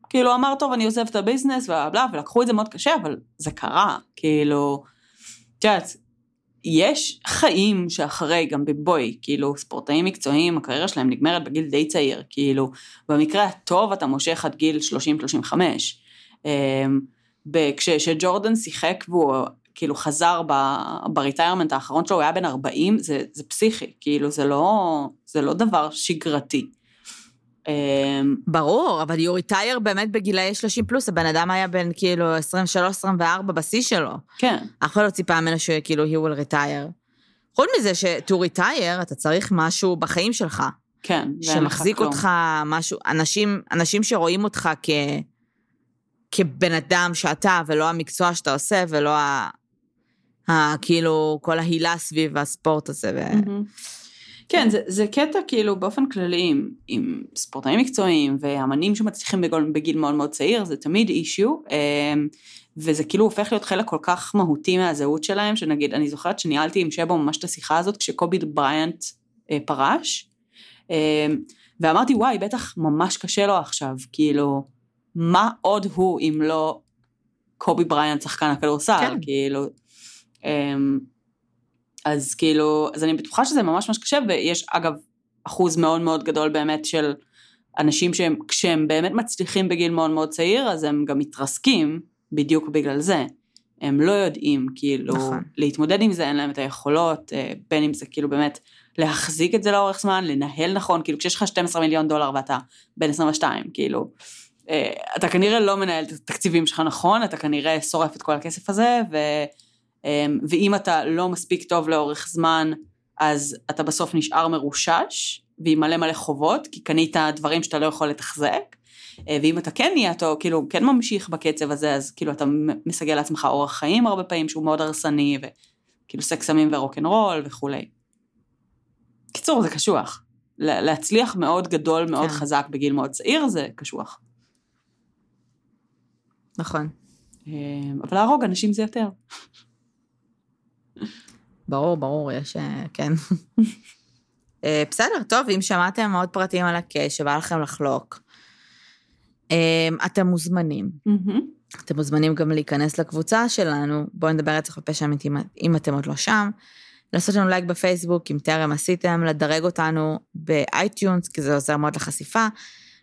כאילו אמר, טוב, אני עוזב את הביזנס, ובלה, ולקחו את זה מאוד קשה, אבל זה קרה, כאילו, את יודעת, יש חיים שאחרי, גם בבואי, כאילו, ספורטאים מקצועיים, הקריירה שלהם נגמרת בגיל די צעיר, כאילו, במקרה הטוב אתה מושך עד גיל 30-35. אמ, כשג'ורדן שיחק והוא כאילו חזר ב- בריטיירמנט האחרון שלו, הוא היה בן 40, זה, זה פסיכי, כאילו זה לא, זה לא דבר שגרתי. אמ, ברור, אבל יורי טייר באמת בגילאי 30 פלוס, הבן אדם היה בן כאילו 23-24 בשיא שלו. כן, אף אחד לא ציפה ממנו שהוא כאילו he will retire. חוץ מזה ש-to retire, אתה צריך משהו בחיים שלך, כן. שמחזיק. אותך, משהו, אנשים, אנשים שרואים אותך כ... כבן אדם שאתה, ולא המקצוע שאתה עושה, ולא ה... כאילו, כל ההילה סביב הספורט הזה. ו... מהמם. כן, זה, זה קטע כאילו באופן כללי עם, עם ספורטאים מקצועיים ואמנים שמצליחים בגיל, בגיל מאוד מאוד צעיר, זה תמיד אישיו, וזה כאילו הופך להיות חלק כל כך מהותי מהזהות שלהם, שנגיד, אני זוכרת שניהלתי עם שבו ממש את השיחה הזאת כשקובי בריאנט אה, פרש, אה, ואמרתי, וואי, בטח ממש קשה לו עכשיו, כאילו, מה עוד הוא אם לא קובי בריאנט שחקן הכדורסל, כן. כאילו. אה, אז כאילו, אז אני בטוחה שזה ממש ממש קשה, ויש אגב אחוז מאוד מאוד גדול באמת של אנשים שהם, כשהם באמת מצליחים בגיל מאוד מאוד צעיר, אז הם גם מתרסקים בדיוק בגלל זה. הם לא יודעים כאילו נכון. להתמודד עם זה, אין להם את היכולות, אה, בין אם זה כאילו באמת להחזיק את זה לאורך זמן, לנהל נכון, כאילו כשיש לך 12 מיליון דולר ואתה בן 22, כאילו, אה, אתה כנראה לא מנהל את התקציבים שלך נכון, אתה כנראה שורף את כל הכסף הזה, ו... אמ, ואם אתה לא מספיק טוב לאורך זמן, אז אתה בסוף נשאר מרושש, ועם מלא מלא חובות, כי קנית דברים שאתה לא יכול לתחזק, אה, ואם אתה כן נהיה טוב, כאילו כן ממשיך בקצב הזה, אז כאילו אתה מסגל לעצמך אורח חיים הרבה פעמים שהוא מאוד הרסני, וכאילו סקס סמים ורוקנרול וכולי. קיצור, זה קשוח. לה- להצליח מאוד גדול, מאוד כן. חזק בגיל מאוד צעיר, זה קשוח. נכון. אמ, אבל להרוג אנשים זה יותר. ברור, ברור, יש... אה, כן. אה, בסדר, טוב, אם שמעתם עוד פרטים על הקש, שבא לכם לחלוק, אה, אתם מוזמנים. אתם מוזמנים גם להיכנס לקבוצה שלנו, בואו נדבר רצח בפשע אמיתי אם אתם עוד לא שם. לעשות לנו לייק בפייסבוק אם טרם עשיתם, לדרג אותנו ב iTunes, כי זה עוזר מאוד לחשיפה,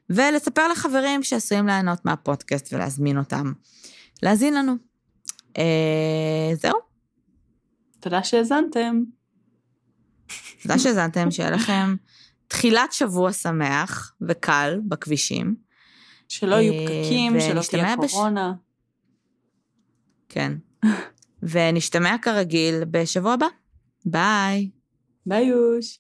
ולספר לחברים שעשויים ליהנות מהפודקאסט ולהזמין אותם להאזין לנו. אה, זהו, תודה שהאזנתם. תודה שהאזנתם, שיהיה לכם תחילת שבוע שמח וקל בכבישים. שלא יהיו אה, פקקים, שלא תהיה בש- קורונה. כן. ונשתמע כרגיל בשבוע הבא. ביי. ביי יוש.